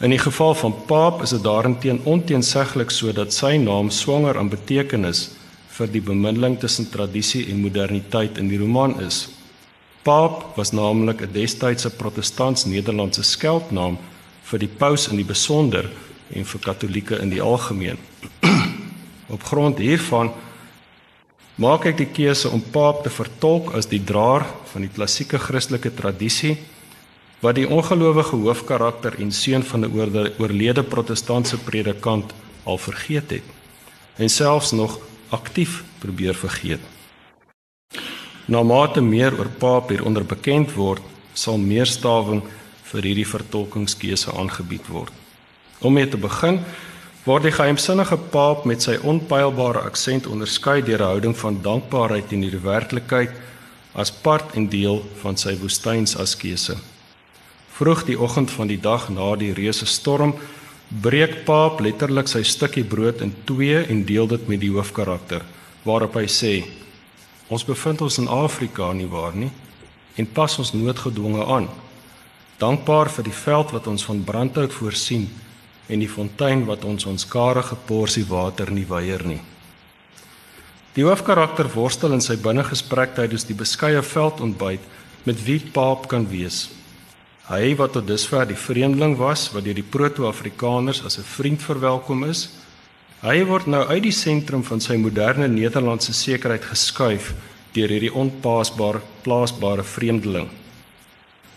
In die geval van paap is dit daarenteen onteenseglik sodat sy naam swanger aan betekenis vir die bemiddeling tussen tradisie en moderniteit in die roman is. Paap was naamlik 'n destydse protestants Nederlandse skeldnaam vir die paus in die besonder en vir katolieke in die algemeen. [CLEARS THROAT] Op grond hiervan maak ek die keuse om paap te vertolk as die draer van die klassieke Christelike tradisie wat die ongelowige hoofkarakter en seun van 'n oorlede protestantse predikant al vergeet het en selfs nog aktief probeer vergeet. Na mate meer oor Paap hieronder bekend word, sal meer stawing vir hierdie vertolkingskeuse aangebied word. Om mee te begin, word die geheimsinnige Paap met sy onpylbare aksent onderskei deur 'n houding van dankbaarheid teenoor die werklikheid as part en deel van sy woestynsaskese. Vroeg die oggend van die dag na die reuse storm breek Paap letterlik sy stukkie brood in twee en deel dit met die hoofkarakter waarop hy sê ons bevind ons in Afrika nie waar nie en pas ons noodgedwonge aan. Dankbaar vir die veld wat ons van brandhout voorsien en die fontein wat ons ons karige porsie water nie weier nie. Die hoofkarakter worstel in sy binnegesprek tydens die beskeie veldontbyt met wie Paap kan wees Hy wat tot dusver die vreemdeling was wat deur die proto-afrikaners as 'n vriend verwelkom is, hy word nou uit die sentrum van sy moderne Nederlandse sekerheid geskuif deur hierdie onpaasbare plaasbare vreemdeling.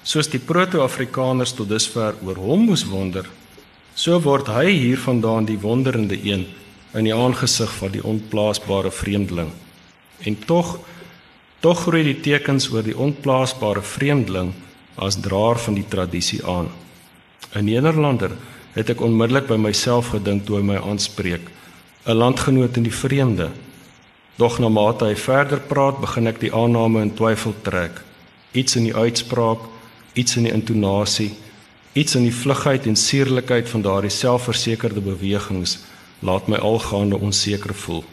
Soos die proto-afrikaners tot dusver oor hom moes wonder, so word hy hiervandaan die wonderende een in die aangesig van die onplaasbare vreemdeling. En tog tog groei die tekens oor die onplaasbare vreemdeling as draer van die tradisie aan. 'n Nederlander het ek onmiddellik by myself gedink toe hy my aanspreek, 'n landgenoot in die vreemde. Doch na mate hy verder praat, begin ek die aanname in twyfel trek. Iets in die uitspraak, iets in die intonasie, iets in die vlugheid en suurlikheid van daardie selfversekerde bewegings laat my algaande onseker voel.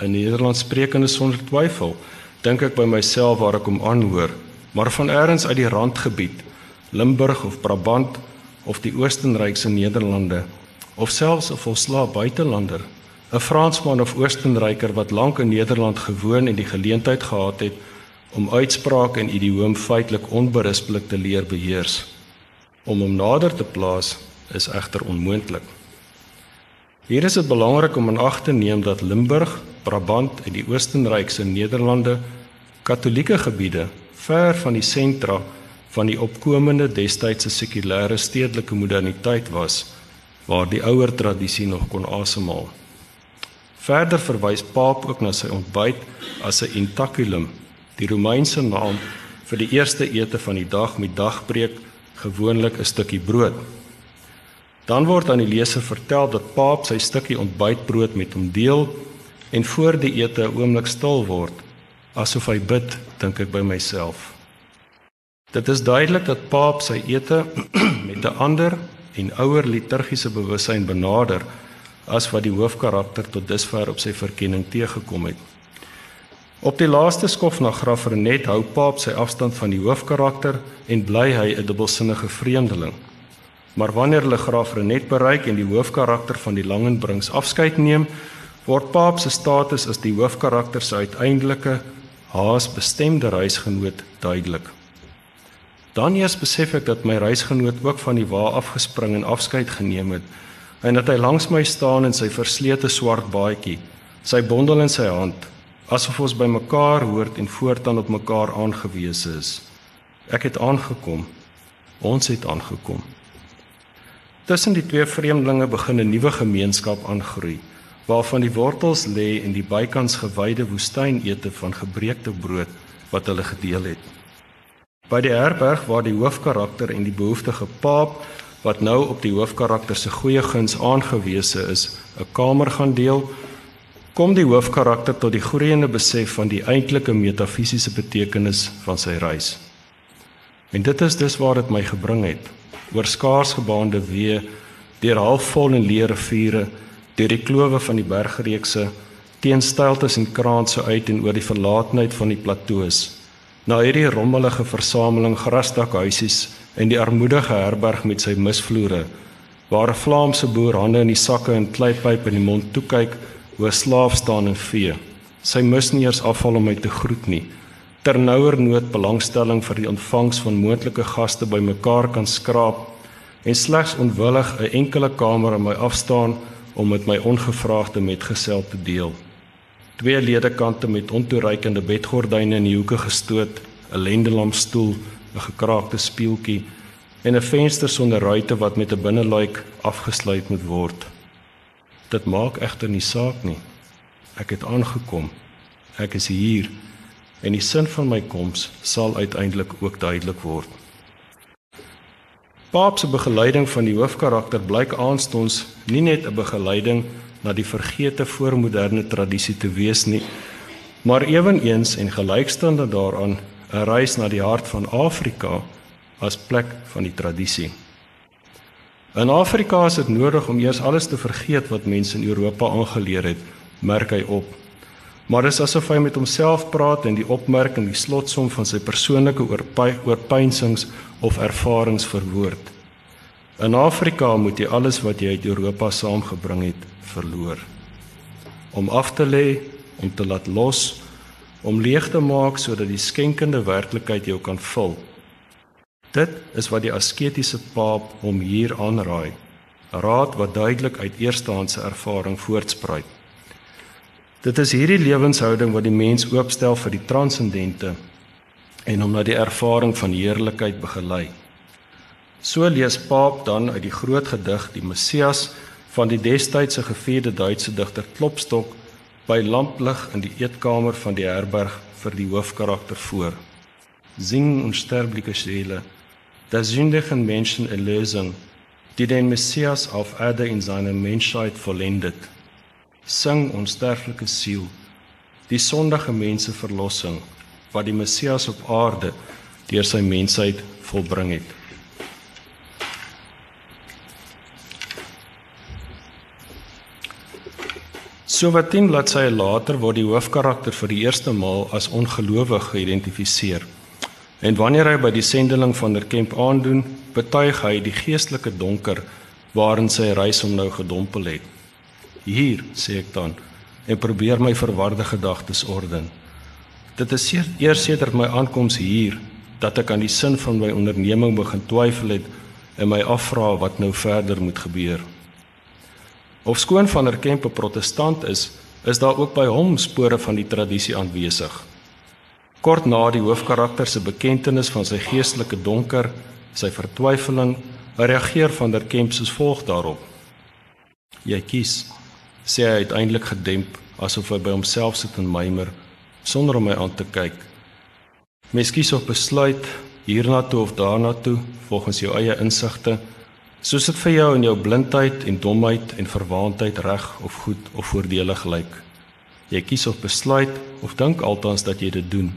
'n Nederlands sprekende sonder twyfel, dink ek by myself waar ek hom aanhoor maar van elders uit die randgebied, Limburg of Brabant of die Oostenrykse Nederlande of selfs 'n volslaap buitelander, 'n Fransman of Oostenryker wat lank in Nederland gewoon en die geleentheid gehad het om uitsprake en idioom feitelik onberispelik te leer beheers. Om hom nader te plaas is egter onmoontlik. Hier is dit belangrik om in ag te neem dat Limburg, Brabant en die Oostenrykse Nederlande katolieke gebiede ver van die sentra van die opkomende destydse sekulêre stedelike moderniteit was waar die ouer tradisie nog kon asemhaal. Verder verwys Paap ook na sy ontbyt as 'n intaculum, die Romeinse naam vir die eerste ete van die dag met dagbreek gewoonlik 'n stukkie brood. Dan word aan die leser vertel dat Paap sy stukkie ontbytbrood met hom deel en voor die ete 'n oomblik stil word, asof hy bid, dink ek by myself. Dit is duidelik dat Paap sy ete [CLEARS THROAT] met 'n ander en ouer liturgiese bewussyn benader as wat die hoofkarakter tot dusver op sy verkenning teëgekom het. Op die laaste skof na Graf Renet hou Paap sy afstand van die hoofkarakter en bly hy 'n dubbelsinnige vreemdeling. Maar wanneer hulle Graf Renet bereik en die hoofkarakter van die Langenbrings afskeid neem, word Paap se status as die hoofkarakter se uiteindelike haas bestemde reisgenoot duidelik. Dan eers besef ek dat my reisgenoot ook van die wa afgespring en afskeid geneem het en dat hy langs my staan in sy verslete swart baadjie, sy bondel in sy hand, asof ons by mekaar hoort en voortaan op mekaar aangewese is. Ek het aangekom. Ons het aangekom. Tussen die twee vreemdelinge begin 'n nuwe gemeenskap aangroei, waarvan die wortels lê in die bykans gewyde woestynete van gebreekte brood wat hulle gedeel het. By die herberg waar die hoofkarakter en die behoeftige paap wat nou op die hoofkarakter se goeie guns aangewese is, 'n kamer gaan deel, kom die hoofkarakter tot die groeiende besef van die eintlike metafisiese betekenis van sy reis. En dit is dus waar dit my gebring het, oor skaars gebaande weë, deur halfvol en leë riviere, deur die klowe van die bergreekse, teen steiltes en kraanse uit en oor die verlatenheid van die platoos na hierdie rommelige versameling grasdakhuisies en die armoedige herberg met sy misvloere waar 'n Vlaamse boer hande in die sakke en kleipipe in die mond toe kyk hoe 'n slaaf staan en vee. Sy mis nie eers afval om my te groet nie. Ternouer nood belangstelling vir die ontvangs van moontlike gaste bymekaar kan skraap en slegs onwillig 'n enkele kamer in my afstaan om met my ongevraagde metgesel te deel twee ledekante met ontoereikende bedgordyne in die hoeke gestoot, 'n lendelampstoel, 'n gekraakte spieeltjie en 'n venster sonder ruitte wat met 'n binneluik afgesluit moet word. Dit maak egter nie saak nie. Ek het aangekom. Ek is hier en die sin van my koms sal uiteindelik ook duidelik word. Paap se begeleiding van die hoofkarakter blyk aanstonds nie net 'n begeleiding na die vergete voormoderne tradisie te wees nie, maar eweneens en gelykstaande daaraan 'n reis na die hart van Afrika as plek van die tradisie. In Afrika is dit nodig om eers alles te vergeet wat mense in Europa aangeleer het, merk hy op. Maar dis asof hy met homself praat en die opmerking die slotsom van sy persoonlike oorpeinsings of ervarings verwoord. In Afrika moet jy alles wat jy uit Europa saamgebring het, verloor. Om af te lê, om te laat los, om leeg te maak sodat die skenkende werklikheid jou kan vul. Dit is wat die asketiese paap hom hier aanraai. 'n Raad wat duidelik uit eerstehandse ervaring voortspruit. Dit is hierdie lewenshouding wat die mens oopstel vir die transcendente en hom na die ervaring van heerlikheid begelei. So lees Paap dan uit die groot gedig die Messias van die destydse gevierde Duitse digter Klopstock by lamplig in die eetkamer van die herberg vir die hoofkarakter voor. Sing unsterbliche Seele, der sündigen Menschen Erlösung, die den Messias auf Erde in seiner Menschheit vollendet. Sing unsterbliche Siel, die sondige mense verlossing wat die Messias op aarde deur sy mensheid volbring het. So wat 10 bladsye later word die hoofkarakter vir die eerste maal as ongelowig geïdentifiseer. En wanneer hy by die sendeling van der Kemp aandoen, betuig hy die geestelike donker waarin sy reis hom nou gedompel het. Hier, sê ek dan, en probeer my verwarde gedagtes orden. Dit is eers sedert my aankoms hier dat ek aan die sin van my onderneming begin twyfel het en my afvra wat nou verder moet gebeur. Of skoon van der Kemp 'n protestant is, is daar ook by hom spore van die tradisie aanwesig. Kort na die hoofkarakter se bekendtenis van sy geestelike donker, sy vertwyfeling, reageer van der Kemp soos volg daarop: "Jy kies," sê hy uiteindelik gedemp, asof hy by homself sit en mymer sonder om my aan te kyk. "Mes kies op besluit hiernatoe of daarnatoe volgens jou eie insigte, soos dit vir jou in jou blindheid en domheid en verwaandheid reg of goed of voordelig lyk. Jy kies of besluit of dink altans dat jy dit doen.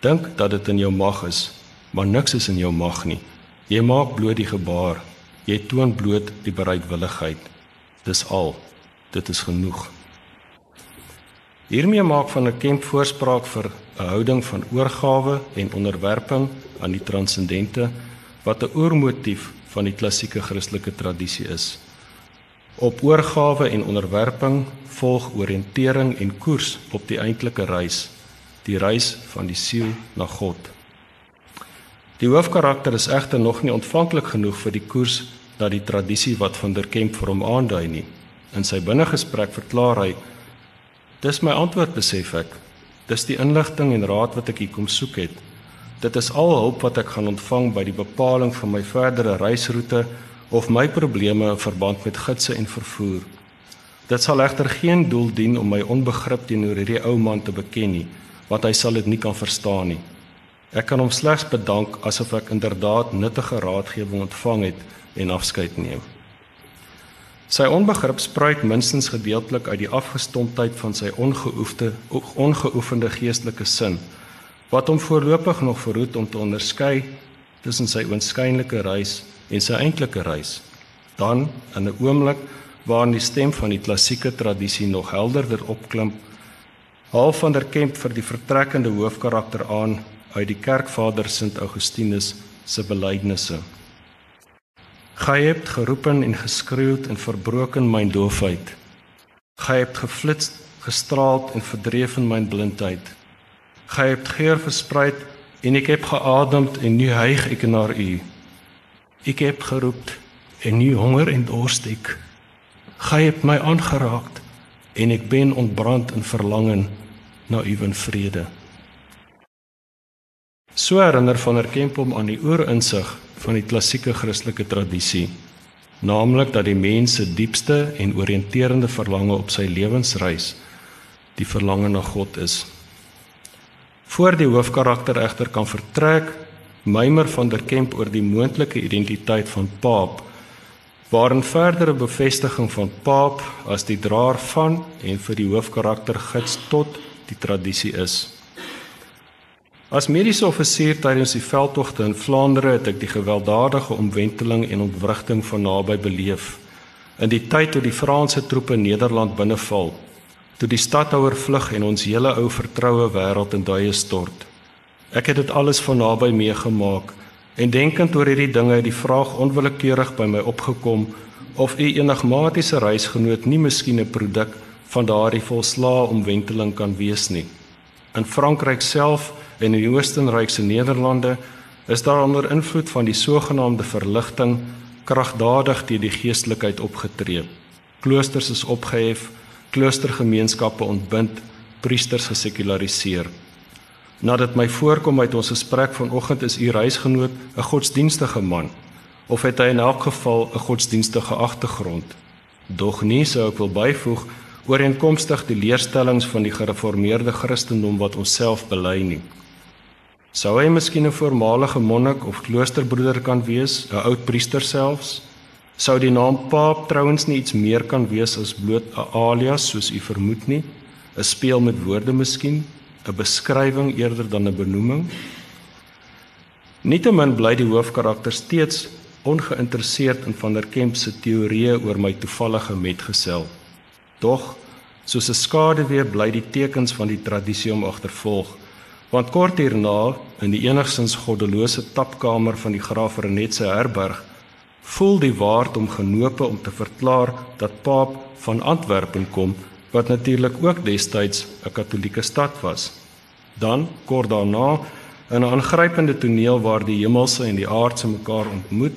Dink dat dit in jou mag is, maar niks is in jou mag nie. Jy maak bloot die gebaar. Jy toon bloot die bereidwilligheid. Dis al. Dit is genoeg. Hiermee maak van 'n kemp voorspraak vir 'n houding van oorgawe en onderwerping aan die transcendente wat 'n oormotief van die klassieke Christelike tradisie is. Op oorgawe en onderwerping volg oriëntering en koers op die eintlike reis, die reis van die siel na God. Die hoofkarakter is egter nog nie ontvanklik genoeg vir die koers na die tradisie wat van der Kemp vir hom aandui nie. In sy binnegesprek verklaar hy: "Dis my antwoord besef ek. Dis die inligting en raad wat ek hier kom soek het. Dit is al hulp wat ek gaan ontvang by die bepaling van my verdere reisroete of my probleme in verband met gidse en vervoer. Dit sal egter geen doel dien om my onbegrip teenoor hierdie ou man te beken nie, want hy sal dit nie kan verstaan nie. Ek kan hom slegs bedank asof ek inderdaad nuttige raadgewing ontvang het en afskeid neem. Sy onbegrip spruit minstens gedeeltelik uit die afgestomptheid van sy ongeoefde ongeoefende geestelike sin wat hom voorlopig nog verhoed om te onderskei tussen sy oënskynlike reis en sy eintlike reis. Dan in 'n oomblik waarin die stem van die klassieke tradisie nog helderder opklim, haal van der Kemp vir die vertrekkende hoofkarakter aan uit die kerkvader Sint Augustinus se belydenisse. Gij hebt geroepen en geskreeuwd en verbroken mijn doofheid. Gij hebt geflitst, gestraald en verdreven mijn blindheid. Gij hebt geur verspreid en ik heb geademd en nu hijg ik naar u. Ik heb geroept en nu honger en dorst ik. Gij hebt mij aangeraakt en ik ben ontbrand in verlangen na uw vrede. So herinner van der Kemp hom aan die oorinsig van die klassieke Christelike tradisie, naamlik dat die mens se diepste en oriënterende verlange op sy lewensreis die verlange na God is. Voor die hoofkarakter egter kan vertrek, mymer van der Kemp oor die moontlike identiteit van Paap, waarin verdere bevestiging van Paap as die draer van en vir die hoofkarakter gids tot die tradisie is. As mediese offisier tydens die veldtogte in Vlaandere het ek die gewelddadige omwenteling en ontwrigting van naby beleef. In die tyd toe die Franse troepe Nederland binneval, toe die stadhouer vlug en ons hele ou vertroue wêreld in duie stort. Ek het dit alles van naby meegemaak en denkend oor hierdie dinge het die vraag onwillekeurig by my opgekom of u enigmatiese reisgenoot nie miskien 'n produk van daardie volslaa omwenteling kan wees nie. In Frankryk self en in die Oostenrykse Nederlande is daar onder invloed van die sogenaamde verligting kragdadig teen die geestelikheid opgetree. Kloosters is opgehef, kloostergemeenskappe ontbind, priesters gesekulariseer. Nadat my voorkom uit ons gesprek vanoggend is u reisgenoot 'n godsdienstige man of het hy in elk geval 'n godsdienstige agtergrond. Dog nie sou ek wil byvoeg ooreenkomstig die leerstellings van die gereformeerde Christendom wat ons self bely nie. Sou hy miskien 'n voormalige monnik of kloosterbroeder kan wees, 'n oud priester selfs? Sou die naam Paap trouens nie iets meer kan wees as bloot 'n alias soos u vermoed nie? 'n Speel met woorde miskien, 'n beskrywing eerder dan 'n benoeming? Nietemin bly die hoofkarakter steeds ongeïnteresseerd in van der Kemp se teorieë oor my toevallige metgesel. Tog, soos 'n skaduwee bly die tekens van die tradisie om agtervolg Want kort hierna in die enigstens goddelose tapkamer van die graaf Renet se herberg voel die waard om genope om te verklaar dat Paap van Antwerpen kom wat natuurlik ook destyds 'n katolieke stad was. Dan kort daarna in 'n aangrypende toneel waar die hemelse en die aardse mekaar ontmoet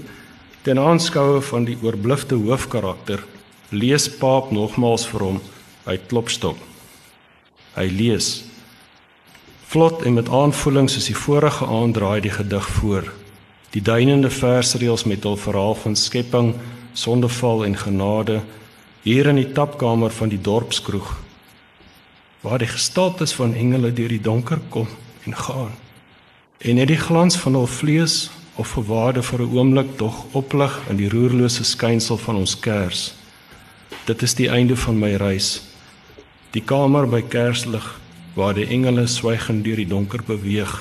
ten aanskoue van die oorblufte hoofkarakter lees Paap nogmaals vir hom uit Klopstok. Hy lees Vlot en met aanvoeling soos die vorige aand draai die gedig voor. Die duinende versreëls met hul verhaal van skepping, sondeval en genade hier in die tapkamer van die dorpskroeg waar die gestaltes van engele deur die donker kom en gaan. En net die glans van hul vlees of verwaarde vir 'n oomblik tog oplig in die roerlose skynsel van ons kers. Dit is die einde van my reis. Die kamer by kerslig waar die engele swygend deur die donker beweeg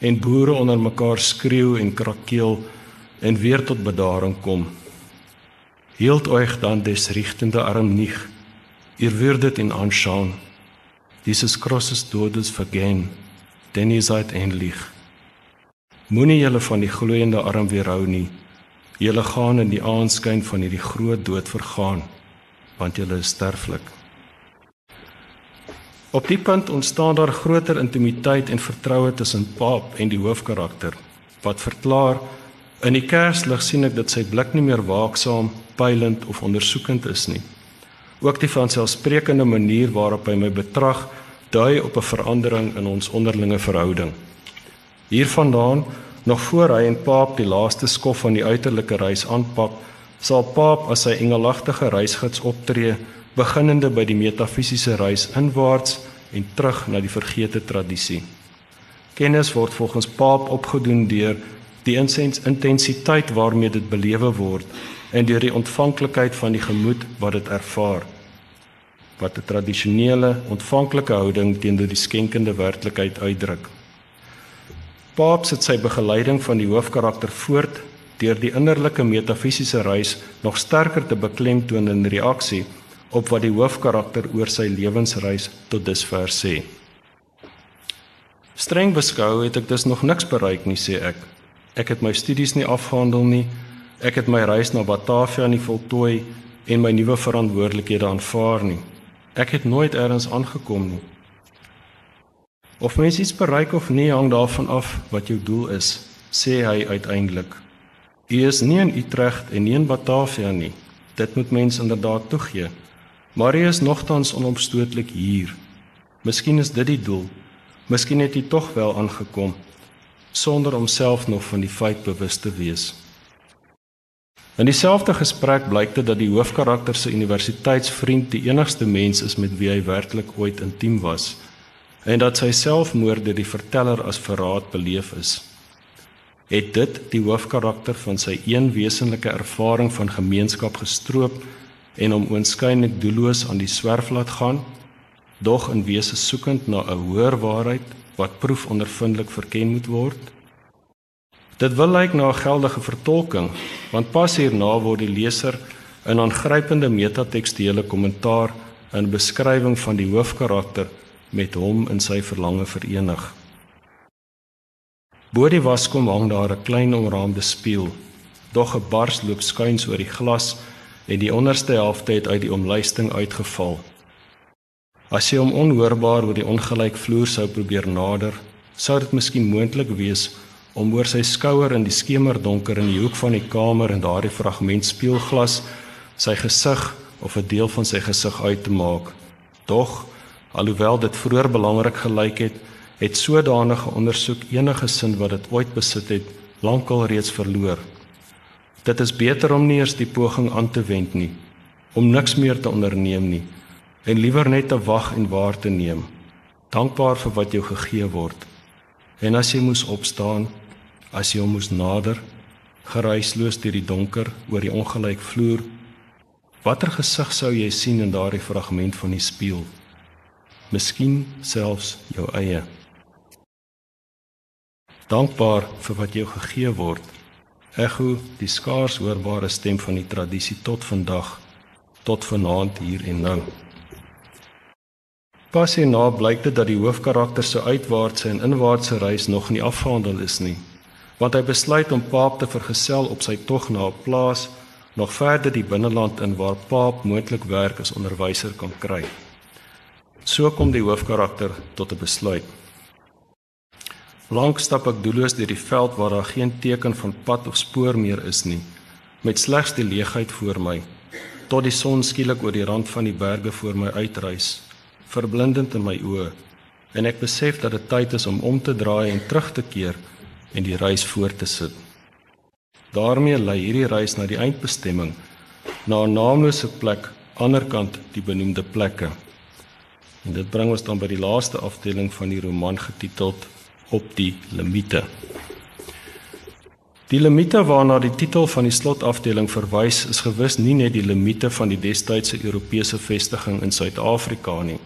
en boere onder mekaar skreeu en krakeel en weer tot bedaring kom. Hield euch dann des richtende Arm nicht, ihr würdet ihn anschauen. Dieses Krosses Todes vergehen, denn ihr seid ähnlich. Moenie julle van die gloeiende arm weerhou nie. Julle gaan in die aanskyn van hierdie groot dood vergaan, want julle is sterflik. Op die punt ontstaan daar groter intimiteit en vertroue tussen Paap en die hoofkarakter, wat verklaar in die kerslig sien ek dat sy blik nie meer waaksaam, pylend of ondersoekend is nie. Ook die vanselfsprekende manier waarop hy my betrag, dui op 'n verandering in ons onderlinge verhouding. Hiervandaan, nog voor hy en Paap die laaste skof van die uiterlike reis aanpak, sal Paap as sy engelagtige reisgids optree, beginnende by die metafisiese reis inwaarts en terug na die vergete tradisie. Kennis word volgens Paap opgedoen deur die intensiteit waarmee dit belewe word en deur die ontvanklikheid van die gemoed wat dit ervaar wat 'n tradisionele ontvanklike houding teenoor die skenkende werklikheid uitdruk. Paap sit sy begeleiding van die hoofkarakter voort deur die innerlike metafisiese reis nog sterker te beklemtoon in reaksie op wat die hoofkarakter oor sy lewensreis tot dusver sê. Streng beskou het ek dus nog niks bereik nie sê ek. Ek het my studies nie afgehandel nie. Ek het my reis na Batavia nie voltooi en my nuwe verantwoordelikhede aanvaar nie. Ek het nooit elders aangekom nie. Of mens iets bereik of nie hang daarvan af wat jou doel is, sê hy uiteindelik. U is nie in Utrecht en nie in Batavia nie. Dit moet mens inderdaad toegee. Maar hy is nogtans onomstootlik hier. Miskien is dit die doel. Miskien het hy tog wel aangekom sonder om self nog van die feit bewus te wees. In dieselfde gesprek blyk dit dat die hoofkarakter se universiteitsvriend die enigste mens is met wie hy werklik ooit intiem was en dat sy selfmoord deur die verteller as verraad beleef is. Het dit die hoofkarakter van sy een wesenlike ervaring van gemeenskap gestroop en hom oënskynlik doelloos aan die swerf laat gaan, dog in wese soekend na 'n hoër waarheid wat proefondervindelik verken moet word? Dit wil lyk na 'n geldige vertolking, want pas hierna word die leser in aangrypende metatekstuele kommentaar in beskrywing van die hoofkarakter met hom in sy verlange verenig. Bo die waskom hang daar 'n klein omraamde spieël, dog 'n bars loop skuins oor die glas en die onderste helfte het uit die omluisting uitgeval. As jy hom onhoorbaar oor die ongelyk vloer sou probeer nader, sou dit miskien moontlik wees om oor sy skouer in die skemerdonker in die hoek van die kamer en daardie fragment spieelglas sy gesig of 'n deel van sy gesig uit te maak. Tog Alhoewel dit vroeër belangrik gelyk het, het sodanige ondersoek enige sin wat dit ooit besit het, lankal reeds verloor. Dit is beter om nie eers die poging aan te wend nie, om niks meer te onderneem nie en liewer net te wag en waar te neem, dankbaar vir wat jou gegee word. En as jy moes opstaan, as jy moes nader, geruisloos deur die donker oor die ongelyk vloer, watter gesig sou jy sien in daardie fragment van die spieël? miskien selfs jou eie. Dankbaar vir wat jou gegee word. Ego die skaars hoorbare stem van die tradisie tot vandag, tot vanaand hier en nou. Pas hierna blyk dit dat die hoofkarakter se uitwaartse en inwaartse reis nog nie afgehandel is nie, want hy besluit om Paap te vergesel op sy tog na 'n plaas nog verder die binneland in waar Paap moontlik werk as onderwyser kan kry. So kom die hoofkarakter tot 'n besluit. Lank stap ek doelloos deur die veld waar daar geen teken van pad of spoor meer is nie, met slegs die leegheid voor my, tot die son skielik oor die rand van die berge voor my uitreis, verblindend in my oë, en ek besef dat dit tyd is om om te draai en terug te keer en die reis voort te sit. daarmee lei hierdie reis na die eindbestemming, na 'n naamlose plek aanderkant die benoemde plekke. En dit bring ons dan by die laaste afdeling van die roman getiteld op die limite. Die limite waarna die titel van die slotafdeling verwys, is gewis nie net die limite van die destydse Europese vestiging in Suid-Afrika nie,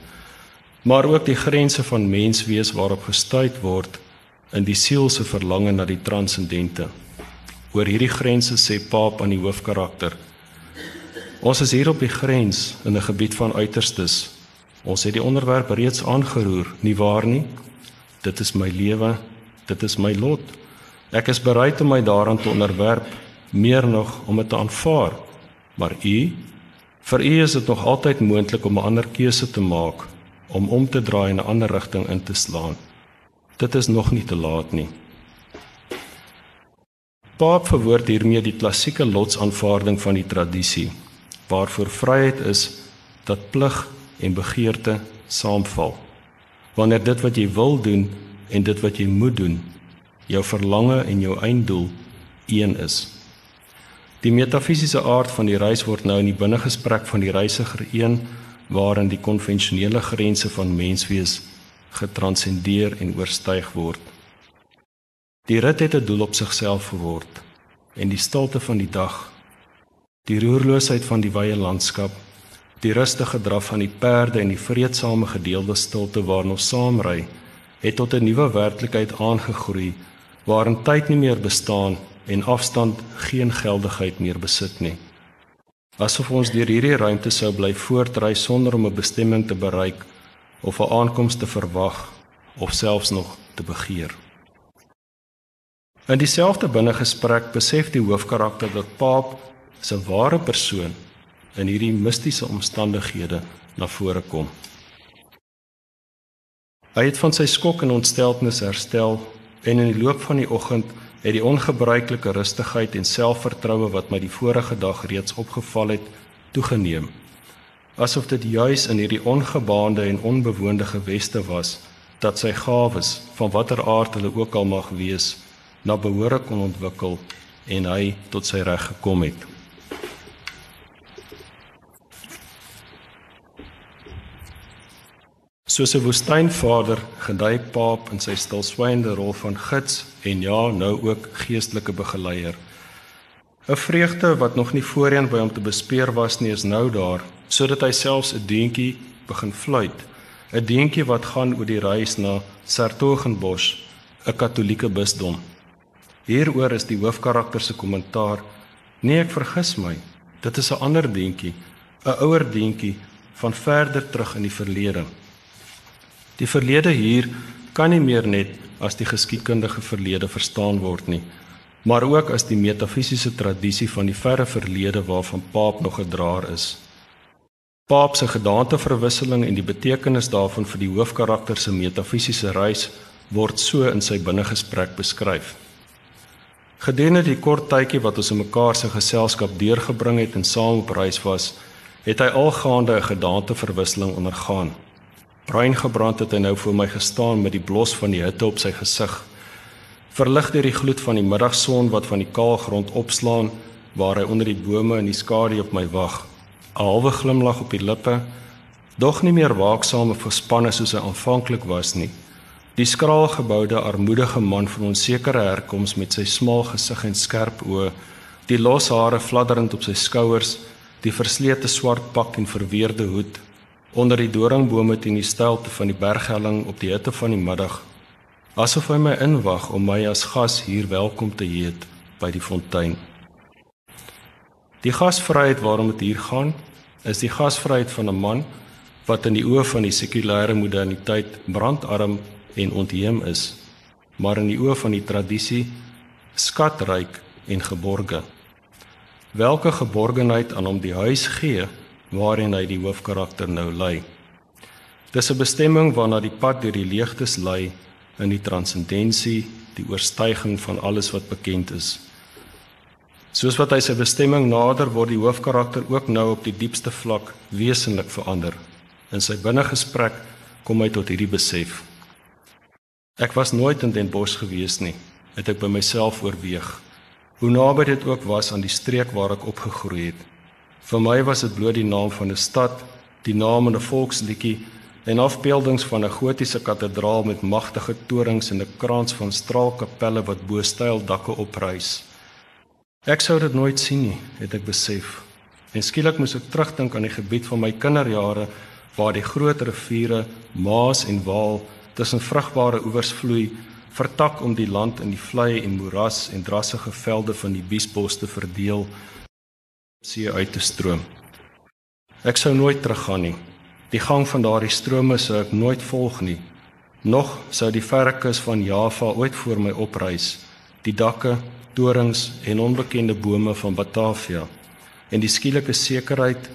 maar ook die grense van menswees waarop gestuit word in die siel se verlange na die transcendente. Oor hierdie grense sê Paap aan die hoofkarakter: Ons is hier op die grens in 'n gebied van uiterstes. Ons het die onderwerp reeds aangeroer, nie waar nie? Dit is my lewe, dit is my lot. Ek is bereid om my daaraan te onderwerp, meer nog om dit te aanvaar. Maar u, vir u is dit nog altyd moontlik om 'n ander keuse te maak, om om te draai in 'n ander rigting in te slaan. Dit is nog nie te laat nie. Paap verwoord hiermee die klassieke lotsaanvaarding van die tradisie waarvoor vryheid is dat plig en begeerte saamval. Wanneer dit wat jy wil doen en dit wat jy moet doen, jou verlange en jou einddoel een is. Die metafisiese aard van die reis word nou in die binnegesprek van die reisiger een waarin die konvensionele grense van menswees getranscendeer en oorstyg word. Die rit het 'n doel op sigself geword en die stilte van die dag, die roerloosheid van die wye landskap, die rustige draf van die perde en die vreedsame gedeelde stilte waarin ons saamry, het tot 'n nuwe werklikheid aangegroei waarin tyd nie meer bestaan en afstand geen geldigheid meer besit nie. Asof ons deur hierdie ruimte sou bly voortry sonder om 'n bestemming te bereik of 'n aankoms te verwag of selfs nog te begeer. In dieselfde binnegesprek besef die hoofkarakter dat Paap se ware persoon in hierdie mistiese omstandighede na vore kom. Hy het van sy skok en ontsteltenis herstel en in die loop van die oggend het die ongebruikelike rustigheid en selfvertroue wat my die vorige dag reeds opgeval het, toegeneem asof dit juis in hierdie ongebaande en onbewoonde geweste was dat sy gawes van watter aard hulle ook al mag wees na behoore kon ontwikkel en hy tot sy reg gekom het. Soos 'n woestynvader gedui Paap in sy stilswygende rol van gids en ja, nou ook geestelike begeleier. 'n Vreugde wat nog nie voorheen by hom te bespeer was nie, is nou daar sodat hy selfs 'n deentjie begin fluit. 'n Deentjie wat gaan oor die reis na Sertogenbosch, 'n Katolieke bisdom. Hieroor is die hoofkarakter se kommentaar: "Nee, ek vergis my. Dit is 'n ander deentjie, 'n ouer deentjie van verder terug in die verlede." Die verlede hier kan nie meer net as die geskiedkundige verlede verstaan word nie, maar ook as die metafisiese tradisie van die verre verlede waarvan Paap nog 'n draer is. Paap se gedaanteverwisseling en die betekenis daarvan vir die hoofkarakter se metafisiese reis word so in sy binnegesprek beskryf. Gedurende die kort tydjie wat ons in mekaar se geselskap deurgebring het en saam op reis was, het hy algaande 'n gedaanteverwisseling ondergaan. Bruin gebrand het hy nou voor my gestaan met die blos van die hitte op sy gesig. Verlig deur die gloed van die middagson wat van die kaal grond opslaan waar hy onder die bome in die skadu op my wag. 'n halwe glimlag op die lippe, dog nie meer waaksaam of gespanne soos hy aanvanklik was nie. Die skraal geboude armoedige man van onsekere herkoms met sy smal gesig en skerp oë, die los hare fladderend op sy skouers, die verslete swart pak en verweerde hoed onder die doringbome teen die stilte van die berghelling op die hitte van die middag, asof hy my inwag om my as gas hier welkom te heet by die fontein. Die gasvryheid waarom dit hier gaan, is die gasvryheid van 'n man wat in die oë van die sekulêre moderniteit brandarm en ontheem is, maar in die oë van die tradisie skatryk en geborge. Welke geborgenheid aan hom die huis gee waarin hy die hoofkarakter nou lei. Dis 'n bestemming waarna die pad deur die leegtes lei in die transcendensie, die oorstyging van alles wat bekend is. Soos wat hy sy bestemming nader word die hoofkarakter ook nou op die diepste vlak wesenlik verander. In sy binnegesprek kom hy tot hierdie besef. Ek was nooit in Den Bosch gewees nie, het ek by myself oorweeg. Hoe naby dit ook was aan die streek waar ek opgegroei het. Vir my was dit bloot die naam van 'n stad, die naam van 'n volksliedjie en afbeeldings van 'n gotiese kathedraal met magtige torings en 'n krans van straalkapelle wat bo styl dakke oprys. Ek sou dit nooit sien nie, het ek besef. En skielik moes ek terugdink aan die gebied van my kinderjare waar die groot riviere Maas en Waal tussen vrugbare oewers vloei, vertak om die land in die vlei en moeras en drassige velde van die Biesbos te verdeel, see uit te stroom. Ek sou nooit teruggaan nie. Die gang van daardie strome sou ek nooit volg nie. Nog sou die verre kus van Java ooit voor my oprys, die dakke, torings en onbekende bome van Batavia. En die skielike sekerheid,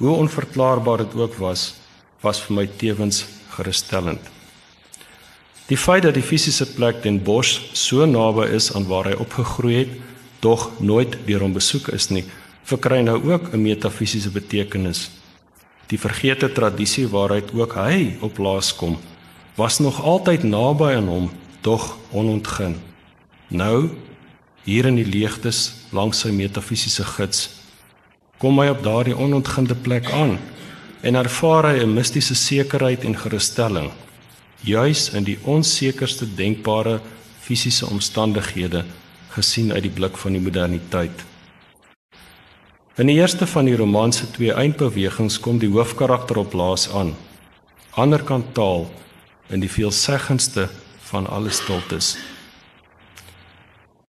hoe onverklaarbaar dit ook was, was vir my tewens gerusstellend. Die feit dat die fisiese plek Den Bosch so naby is aan waar hy opgegroei het, dog nooit deur hom besoek is nie, verkry nou ook 'n metafisiese betekenis die vergete tradisie waaruit ook hy op laas kom, was nog altyd naby aan hom, tog onontgin. Nou, hier in die leegtes langs sy metafisiese gids, kom hy op daardie onontginde plek aan en ervaar hy 'n mistiese sekerheid en gerusstelling, juis in die onsekerste denkbare fisiese omstandighede gesien uit die blik van die moderniteit. In die eerste van die roman se twee eindbewegings kom die hoofkarakter op laas aan. Anderkant taal in die veelseggendste van alle stiltes.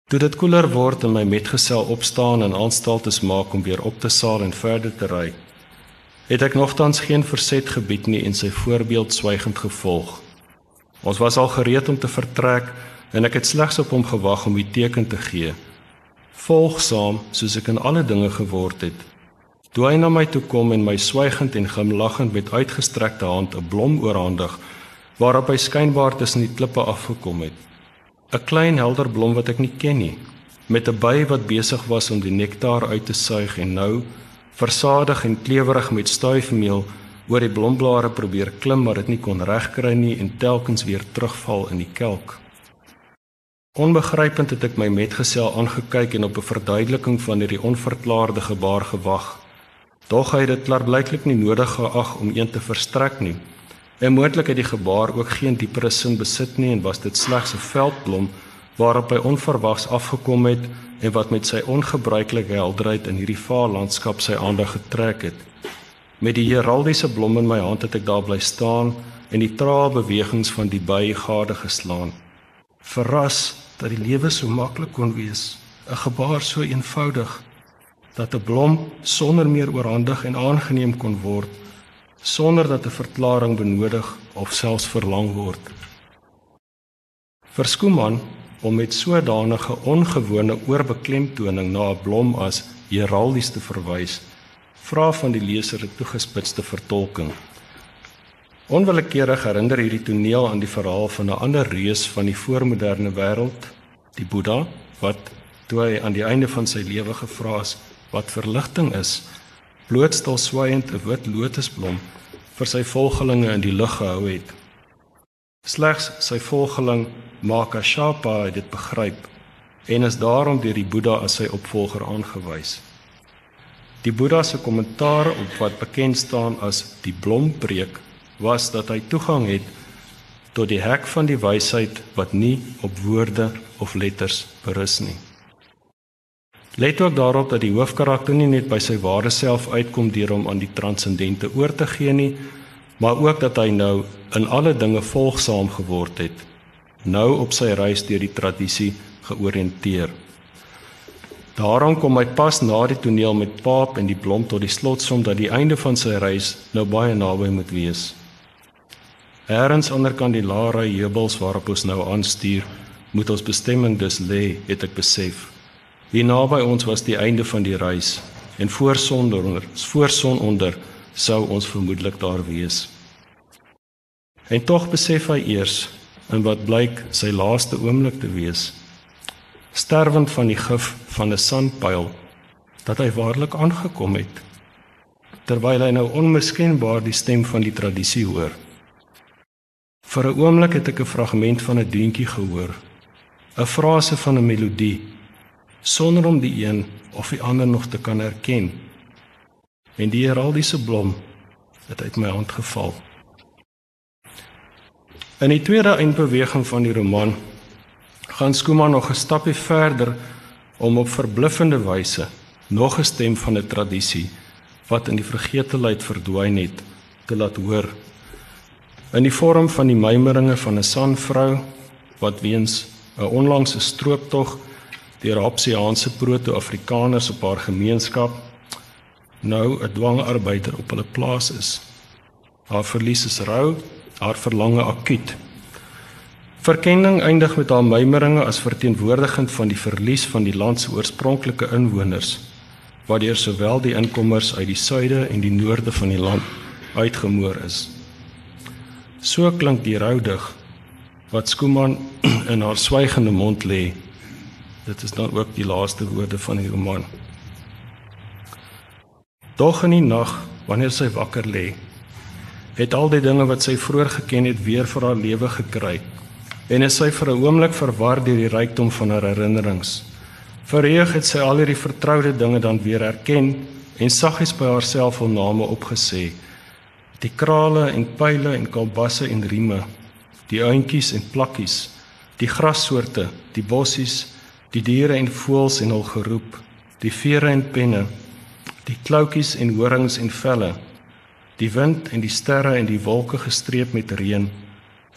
Toe dit koeler word en my metgesel opstaan en aanstaltes maak om weer op te saal en verder te ry, het ek nogtans geen verset gebied nie en sy voorbeeld swygend gevolg. Ons was al gereed om te vertrek en ek het slegs op hom gewag om die teken te gee volgsaam soos ek in alle dinge geword het. Toe hy na my toe kom en my swygend en glimlaggend met uitgestrekte hand 'n blom oorhandig waarop hy skynbaar tussen die klippe afgekom het. 'n Klein helder blom wat ek nie ken nie, met 'n by wat besig was om die nektaar uit te suig en nou versadig en klewerig met stuifmeel oor die blomblare probeer klim maar dit nie kon regkry nie en telkens weer terugval in die kelk. Onbegrypend het ek my metgesel aangekyk en op 'n verduideliking van hierdie onverklaarde gebaar gewag. Dog hy het dit klaarblyklik nie nodig geag om een te verstrek nie. En moontlik het die gebaar ook geen diepere sin besit nie en was dit slegs 'n veldblom waarop hy onverwags afgekom het en wat met sy ongebruikelike helderheid in hierdie vaal landskap sy aandag getrek het. Met die heraldiese blom in my hand het ek daar bly staan en die trae bewegings van die by gade geslaan verras dat die lewe so maklik kon wees, 'n gebaar so eenvoudig dat 'n blom sonder meer oorhandig en aangeneem kon word sonder dat 'n verklaring benodig of selfs verlang word. Vir Skooman om met sodanige ongewone oorbeklemtoning na 'n blom as heraldies te verwys, vra van die leser 'n toegespitste vertolking. Onwillekeurig herinner hierdie toneel aan die verhaal van 'n ander reus van die voormoderne wêreld, die Boeddha, wat toe hy aan die einde van sy lewe gevra is wat verligting is, blootstil swaaiend 'n wit lotusblom vir sy volgelinge in die lug gehou het. Slegs sy volgeling Makashapa het dit begryp en is daarom deur die Boeddha as sy opvolger aangewys. Die Boeddha se kommentaar op wat bekend staan as die blompreek was dat hy toegang het tot die hek van die wysheid wat nie op woorde of letters berus nie. Let ook daarop dat die hoofkarakter nie net by sy ware self uitkom deur hom aan die transcendente oor te gee nie, maar ook dat hy nou in alle dinge volgsaam geword het, nou op sy reis deur die tradisie georiënteer. Daarom kom hy pas na die toneel met Paap en die blom tot die slotsom dat die einde van sy reis nou baie naby moet wees. Eerens onder kan die Lara heubels waarop ons nou aanstuur, moet ons bestemming dus lê, het ek besef. Hier naby ons was die einde van die reis en voor sononder, voor son onder sou ons vermoedelik daar wees. En tog besef hy eers in wat blyk sy laaste oomblik te wees, sterwend van die gif van 'n sandpyl, dat hy waarlik aangekom het terwyl hy nou onmiskenbaar die stem van die tradisie hoor. Vir 'n oomblik het ek 'n fragment van 'n deuntjie gehoor. 'n Frase van 'n melodie sonder om die een of die ander nog te kan herken. En die heraldiese blom het uit my hand geval. In die tweede eindbeweging van die roman gaan Skuman nog 'n stapie verder om op verbluffende wyse nog 'n stem van 'n tradisie wat in die vergetelheid verdwyn het te laat hoor. In die vorm van die mymeringe van 'n sanvrou wat weens 'n onlangse strooptog deur Hapsiaanse proto-Afrikaners op haar gemeenskap nou 'n dwangarbeider op hulle plaas is. Haar verlies is rou, haar verlange akuut. Verkenning eindig met haar mymeringe as verteenwoordigend van die verlies van die land se oorspronklike inwoners, waardeur sowel die inkommers uit die suide en die noorde van die land uitgemoor is. So klink die roudig wat Skuman [CLEARS THROAT] in haar swygende mond lê. Dit is dan ook die laaste woorde van die roman. Dog in die nag, wanneer sy wakker lê, het al die dinge wat sy vroeër geken het weer vir haar lewe gekry. En is sy vir 'n oomblik verwar deur die rykdom van haar herinnerings. Verheug het sy al hierdie vertroude dinge dan weer erken en saggies by haarself hul name opgesê. Die krale en pile en kalbasse en rieme, die eentjies en plakkies, die grassoorte, die bossies, die diere en voëls en hul geroep, die vere en penne, die kloutjies en horings en velle, die wind en die sterre en die wolke gestreep met reën.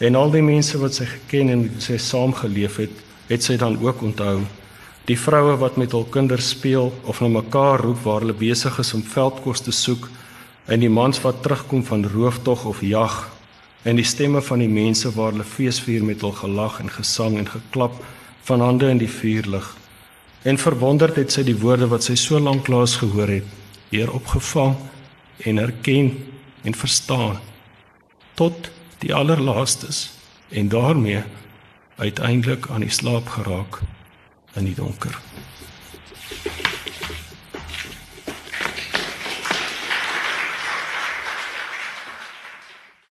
En al die mense wat sy geken en met sy saamgeleef het, het sy dan ook onthou. Die vroue wat met hul kinders speel of na mekaar roep waar hulle besig is om veldkos te soek, en die mans wat terugkom van rooftog of jag, en die stemme van die mense waar hulle feesvier met hul gelag en gesang en geklap van hande in die vuurlig. En verwonderd het sy die woorde wat sy so lank laas gehoor het, weer opgevang en erken en verstaan tot die allerlaastes en daarmee uiteindelik aan die slaap geraak in die donker.